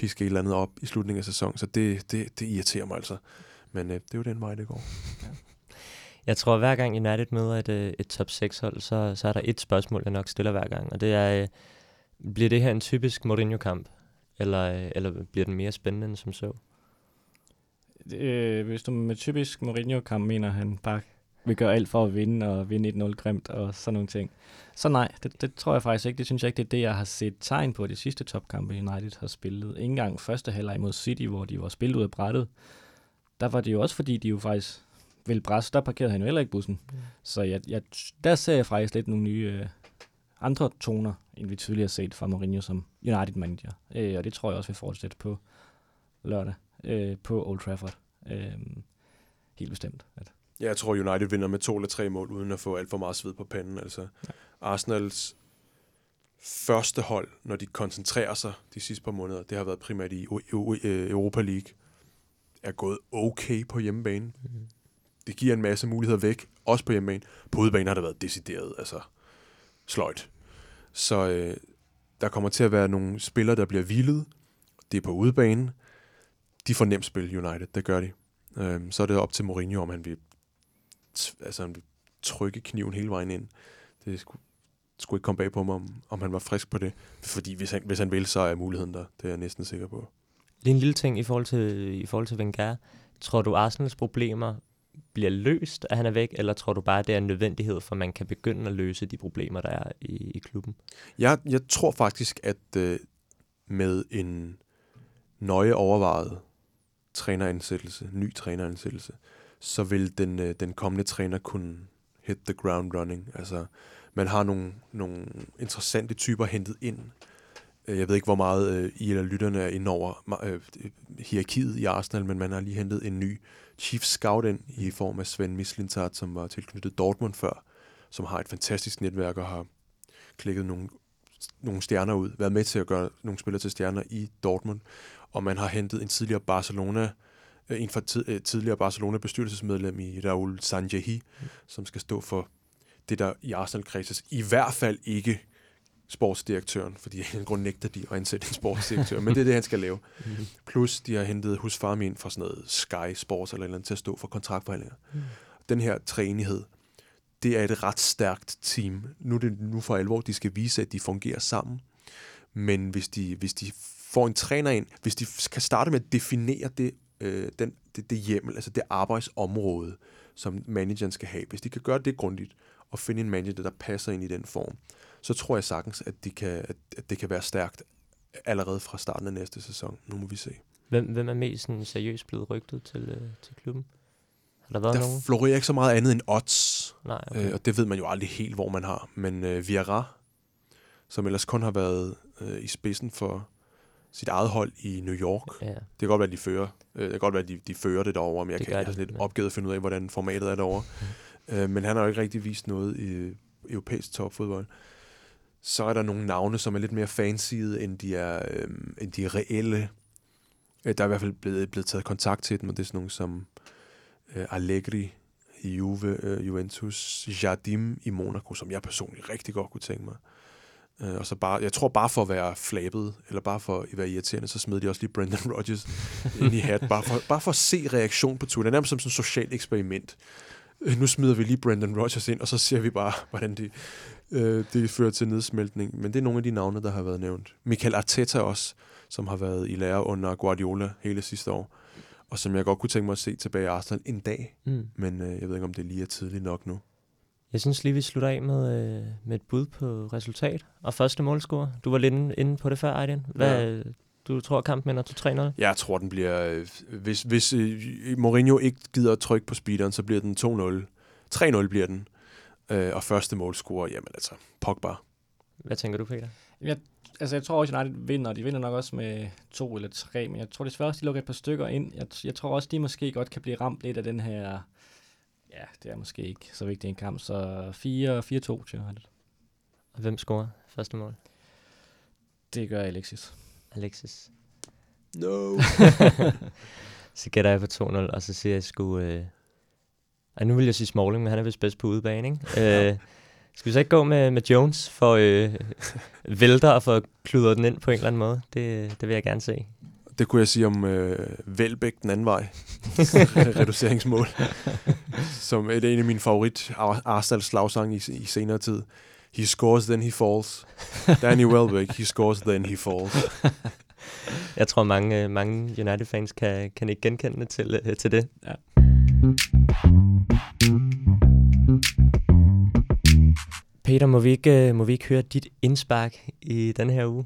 Speaker 3: piske et eller andet op i slutningen af sæsonen. Så det, det, det irriterer mig altså. Men øh, det er jo den vej, det går. Ja.
Speaker 2: Jeg tror, at hver gang United møder et, øh, et top 6-hold, så, så er der et spørgsmål, jeg nok stiller hver gang, og det er, øh, bliver det her en typisk Mourinho-kamp, eller, øh, eller bliver den mere spændende end som så?
Speaker 4: Øh, hvis du med typisk Mourinho-kamp mener, han bare vil gøre alt for at vinde, og vinde 1-0 grimt, og sådan nogle ting. Så nej, det, det tror jeg faktisk ikke. Det synes jeg ikke, det er det, jeg har set tegn på de sidste topkampe, United har spillet. Ingen gang første halvleg mod City, hvor de var spillet ud af brættet. Der var det jo også, fordi de jo faktisk ville presse. Der parkerede han jo heller ikke bussen. Mm. Så jeg, jeg, der ser jeg faktisk lidt nogle nye øh, andre toner, end vi tidligere har set fra Mourinho som United-manager. Øh, og det tror jeg også, vi fortsætte på lørdag øh, på Old Trafford. Øh, helt bestemt. At
Speaker 3: Ja, jeg tror, United vinder med to eller tre mål, uden at få alt for meget sved på panden. Altså, ja. Arsenals første hold, når de koncentrerer sig de sidste par måneder, det har været primært i Europa League, er gået okay på hjemmebane. Mm. Det giver en masse muligheder væk, også på hjemmebane. På udebane har det været decideret, altså sløjt. Så øh, der kommer til at være nogle spillere, der bliver hvilet. Det er på udebane. De får nemt spil United, det gør de. Øh, så er det op til Mourinho, om han vil, altså, trykke kniven hele vejen ind. Det skulle, skulle ikke komme bag på mig, om, om han var frisk på det. Fordi hvis han, hvis han vil, så er muligheden der. Det er jeg næsten sikker på.
Speaker 2: Lige en lille ting i forhold til, i forhold til Wenger. Tror du, Arsenals problemer bliver løst, at han er væk, eller tror du bare, det er en nødvendighed, for man kan begynde at løse de problemer, der er i, i klubben?
Speaker 3: Jeg, jeg tror faktisk, at øh, med en nøje overvejet træneransættelse, ny træneransættelse, så vil den, øh, den kommende træner kunne hit the ground running. Altså, man har nogle, nogle interessante typer hentet ind. Øh, jeg ved ikke, hvor meget øh, I eller lytterne er inde over øh, hierarkiet i Arsenal, men man har lige hentet en ny chief scout ind i form af Sven Mislintat, som var tilknyttet Dortmund før, som har et fantastisk netværk og har klikket nogle, nogle stjerner ud, været med til at gøre nogle spillere til stjerner i Dortmund, og man har hentet en tidligere Barcelona øh, en fra tid, øh, tidligere Barcelona bestyrelsesmedlem i Raul Sanjahi, mm. som skal stå for det, der i Arsenal kredses i hvert fald ikke sportsdirektøren, fordi en grund nægter de at ansætte en sportsdirektør, men det er det, han skal lave. Mm. Plus, de har hentet husfarm ind fra sådan noget Sky Sports eller, eller andet til at stå for kontraktforhandlinger. Mm. Den her træenighed, det er et ret stærkt team. Nu er det nu for alvor, de skal vise, at de fungerer sammen. Men hvis de, hvis de får en træner ind, hvis de kan starte med at definere det, øh, den, det, det hjemmel, altså det arbejdsområde, som manageren skal have, hvis de kan gøre det grundigt, og finde en manager, der passer ind i den form, så tror jeg sagtens, at, de kan, at, at det kan være stærkt allerede fra starten af næste sæson. Nu må vi se.
Speaker 2: Hvem, hvem er mest sådan, seriøst blevet rygtet til, øh, til klubben?
Speaker 3: Har der været der nogen? florerer ikke så meget andet end odds.
Speaker 2: Nej, okay. øh,
Speaker 3: og det ved man jo aldrig helt, hvor man har. Men øh, Viera, som ellers kun har været øh, i spidsen for sit eget hold i New York. Ja. Det kan godt være, at de fører, øh, det kan godt være, at de, de fører det derovre, men jeg, det kan, jeg har lidt opgivet at finde ud af, hvordan formatet er derovre. Mm. Øh, men han har jo ikke rigtig vist noget i europæisk topfodbold. Så er der nogle navne, som er lidt mere fancy, end de er, øh, end de er reelle. Øh, der er i hvert fald blevet, blevet taget kontakt til dem, og det er sådan nogle som øh, Allegri i Juve, øh, Juventus, Jardim i Monaco, som jeg personligt rigtig godt kunne tænke mig. Øh, og så bare, jeg tror bare for at være flabet, eller bare for at være irriterende, så smed de også lige Brendan Rodgers ind i hat, bare for, bare for at se reaktion på Twitter. Nærmest som sådan et socialt eksperiment. Øh, nu smider vi lige Brendan Rodgers ind, og så ser vi bare, hvordan det, øh, det fører til nedsmeltning. Men det er nogle af de navne, der har været nævnt. Michael Arteta også, som har været i lære under Guardiola hele sidste år, og som jeg godt kunne tænke mig at se tilbage i Arsenal en dag. Mm. Men øh, jeg ved ikke, om det lige er tidligt nok nu.
Speaker 2: Jeg synes lige, vi slutter af med, øh, med et bud på resultat og første målscore. Du var lidt inde på det før, Aydin. Hvad, ja. Du tror, kampen ender til 3-0?
Speaker 3: Jeg tror, den bliver... Øh, hvis, hvis øh, Mourinho ikke gider at trykke på speederen, så bliver den 2-0. 3-0 bliver den. Øh, og første målscore, jamen altså, Pogba.
Speaker 2: Hvad tænker du, Peter?
Speaker 4: Jeg, altså, jeg tror også, at United vinder. De vinder nok også med to eller tre, men jeg tror desværre også, de lukker et par stykker ind. Jeg, jeg tror også, de måske godt kan blive ramt lidt af den her Ja, det er måske ikke så vigtigt en kamp, så 4-4-2 til United.
Speaker 2: Og hvem scorer første mål?
Speaker 4: Det gør Alexis.
Speaker 2: Alexis.
Speaker 3: No.
Speaker 2: så gætter jeg på 2-0, og så siger jeg sgu... Øh... Ej, nu vil jeg sige Smalling, men han er vist bedst på udebane, ikke? øh, skal vi så ikke gå med, med Jones for øh, vælter og få kludret den ind på en eller anden måde? Det, det vil jeg gerne se.
Speaker 3: Det kunne jeg sige om øh, Velbæk den anden vej. Reduceringsmål. Som er en af mine favorit Arsenal slagsange i, i senere tid. He scores, then he falls. Danny Welbeck, he scores, then he falls.
Speaker 2: Jeg tror, mange, øh, mange United-fans kan, kan ikke genkende til, øh, til det. Ja. Peter, må vi, ikke, øh, må vi ikke høre dit indspark i den her uge?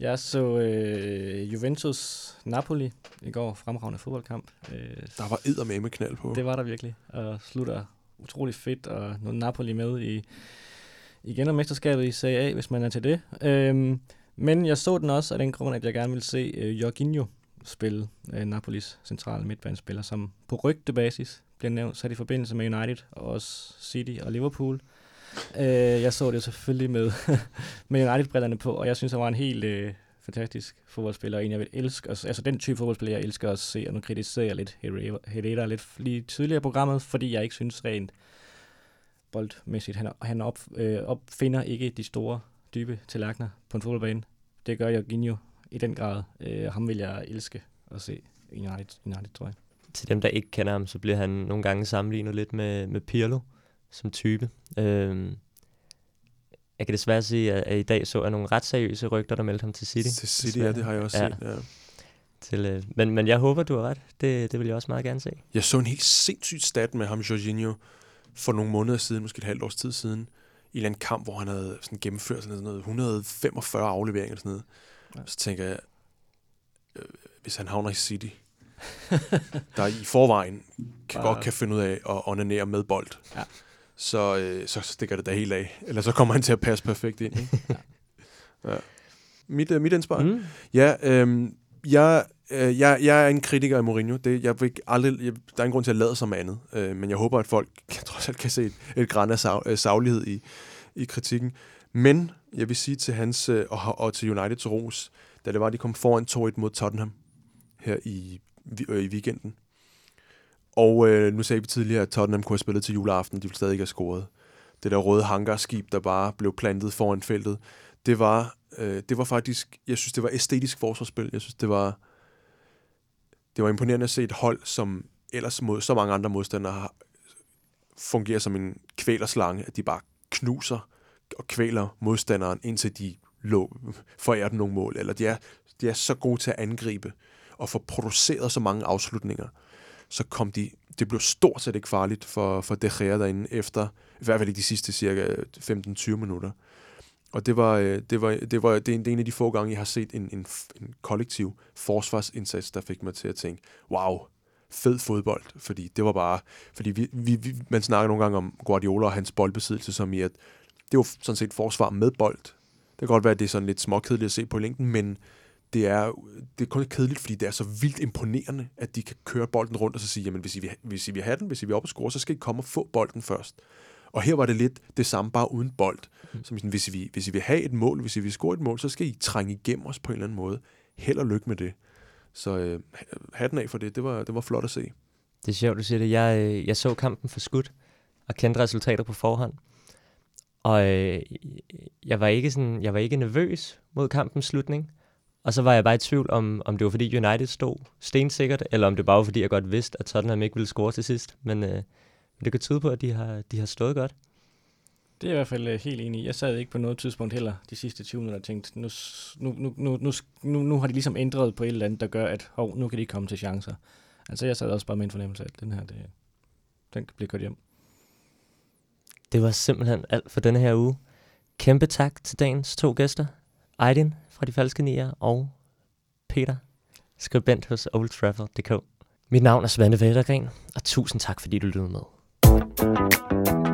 Speaker 4: Jeg så øh, Juventus-Napoli i går, fremragende fodboldkamp. Øh,
Speaker 3: der var med knald på.
Speaker 4: Det var der virkelig, og slutter utrolig fedt, og noget Napoli med i igen om mesterskabet i Serie A, hvis man er til det. Øh, men jeg så den også af den grund, at jeg gerne ville se øh, Jorginho spille øh, Napolis centrale midtbanespiller, som på rygtebasis bliver nævnt sat i forbindelse med United og også City og Liverpool. Øh, jeg så det selvfølgelig med, med United-brillerne på, og jeg synes, han var en helt øh, fantastisk fodboldspiller, og en jeg vil elske. Altså den type fodboldspiller, jeg elsker at se, og nu kritiserer jeg lidt Herrera lidt lige tidligere i programmet, fordi jeg ikke synes rent boldmæssigt, han, han op, øh, opfinder ikke de store, dybe tallerkener på en fodboldbane. Det gør Jorginho i den grad. Øh, ham vil jeg elske at se i United, United, tror jeg.
Speaker 2: Til dem, der ikke kender ham, så bliver han nogle gange sammenlignet lidt med, med Pirlo som type. Øh, jeg kan desværre sige, at, at i dag så jeg nogle ret seriøse rygter, der meldte ham til City.
Speaker 3: Til City, desværre. ja, det har jeg også ja. set, ja.
Speaker 2: Til, øh, men, men jeg håber, du har ret. Det, det vil jeg også meget gerne se.
Speaker 3: Jeg så en helt sindssyg stat med ham, Jorginho, for nogle måneder siden, måske et halvt års tid siden, i en kamp, hvor han havde sådan gennemført sådan noget 145 afleveringer eller sådan noget. Ja. Så tænker jeg, øh, hvis han havner i City, der i forvejen kan Bare... godt kan finde ud af at onanere med bold, ja. Så, øh, så stikker det da helt af. Eller så kommer han til at passe perfekt ind. Ikke? ja. ja. Mit, uh, mit indspark? Mm. Ja, øh, jeg, øh, jeg, jeg er en kritiker af Mourinho. Det, jeg vil aldrig, jeg, der er ingen grund til at lade som andet. Øh, men jeg håber, at folk jeg trods alt kan se et, et græn af sag, øh, saglighed i, i kritikken. Men jeg vil sige til hans øh, og, og til Uniteds ros, da det var, at de kom foran 2-1 mod Tottenham her i, øh, i weekenden. Og øh, nu sagde vi tidligere, at Tottenham kunne have spillet til juleaften, de ville stadig ikke have scoret. Det der røde hangarskib, der bare blev plantet foran feltet, det var, øh, det var faktisk, jeg synes, det var æstetisk forsvarsspil. Jeg synes, det var, det var imponerende at se et hold, som ellers mod så mange andre modstandere har, fungerer som en kvælerslange, at de bare knuser og kvæler modstanderen, indtil de lå, forærer dem nogle mål. Eller de er, de er så gode til at angribe og få produceret så mange afslutninger. Så kom de, det blev stort set ikke farligt for, for De Gea derinde efter, i hvert fald i de sidste cirka 15-20 minutter. Og det var, øh, det var, det var det er en, det er en af de få gange, jeg har set en, en, en kollektiv forsvarsindsats, der fik mig til at tænke, wow, fed fodbold, fordi det var bare, fordi vi, vi, vi, man snakker nogle gange om Guardiola og hans boldbesiddelse, som i at det var sådan set forsvar med bold. Det kan godt være, at det er sådan lidt småkedeligt at se på længden, men det er, det er kun kedeligt, fordi det er så vildt imponerende, at de kan køre bolden rundt og så sige, jamen hvis I vil, hvis I vil have den, hvis I vil op og score, så skal I komme og få bolden først. Og her var det lidt det samme, bare uden bold. Mm. Som sådan, hvis, I, hvis I vil have et mål, hvis I vil score et mål, så skal I trænge igennem os på en eller anden måde. Held og lykke med det. Så øh, hatten af for det, det var, det var flot at se.
Speaker 2: Det er sjovt, du siger det. Jeg, øh, jeg så kampen for skudt og kendte resultater på forhånd. Og øh, jeg, var ikke sådan, jeg var ikke nervøs mod kampens slutning. Og så var jeg bare i tvivl om, om det var fordi United stod stensikkert, eller om det bare var fordi jeg godt vidste, at Tottenham ikke ville score til sidst. Men øh, det kan tyde på, at de har, de har stået godt.
Speaker 4: Det er jeg i hvert fald øh, helt enig i. Jeg sad ikke på noget tidspunkt heller de sidste 20 minutter og tænkte, nu, nu, nu, nu, nu, nu har de ligesom ændret på et eller andet, der gør, at hov, nu kan de komme til chancer. Altså jeg sad også bare med en fornemmelse af, at den her, det, den bliver kørt hjem.
Speaker 2: Det var simpelthen alt for denne her uge. Kæmpe tak til dagens to gæster. Aydin fra De Falske Nier og Peter, skribent hos oldtravel.dk. Mit navn er Svante Vettergren, og tusind tak fordi du lyttede med.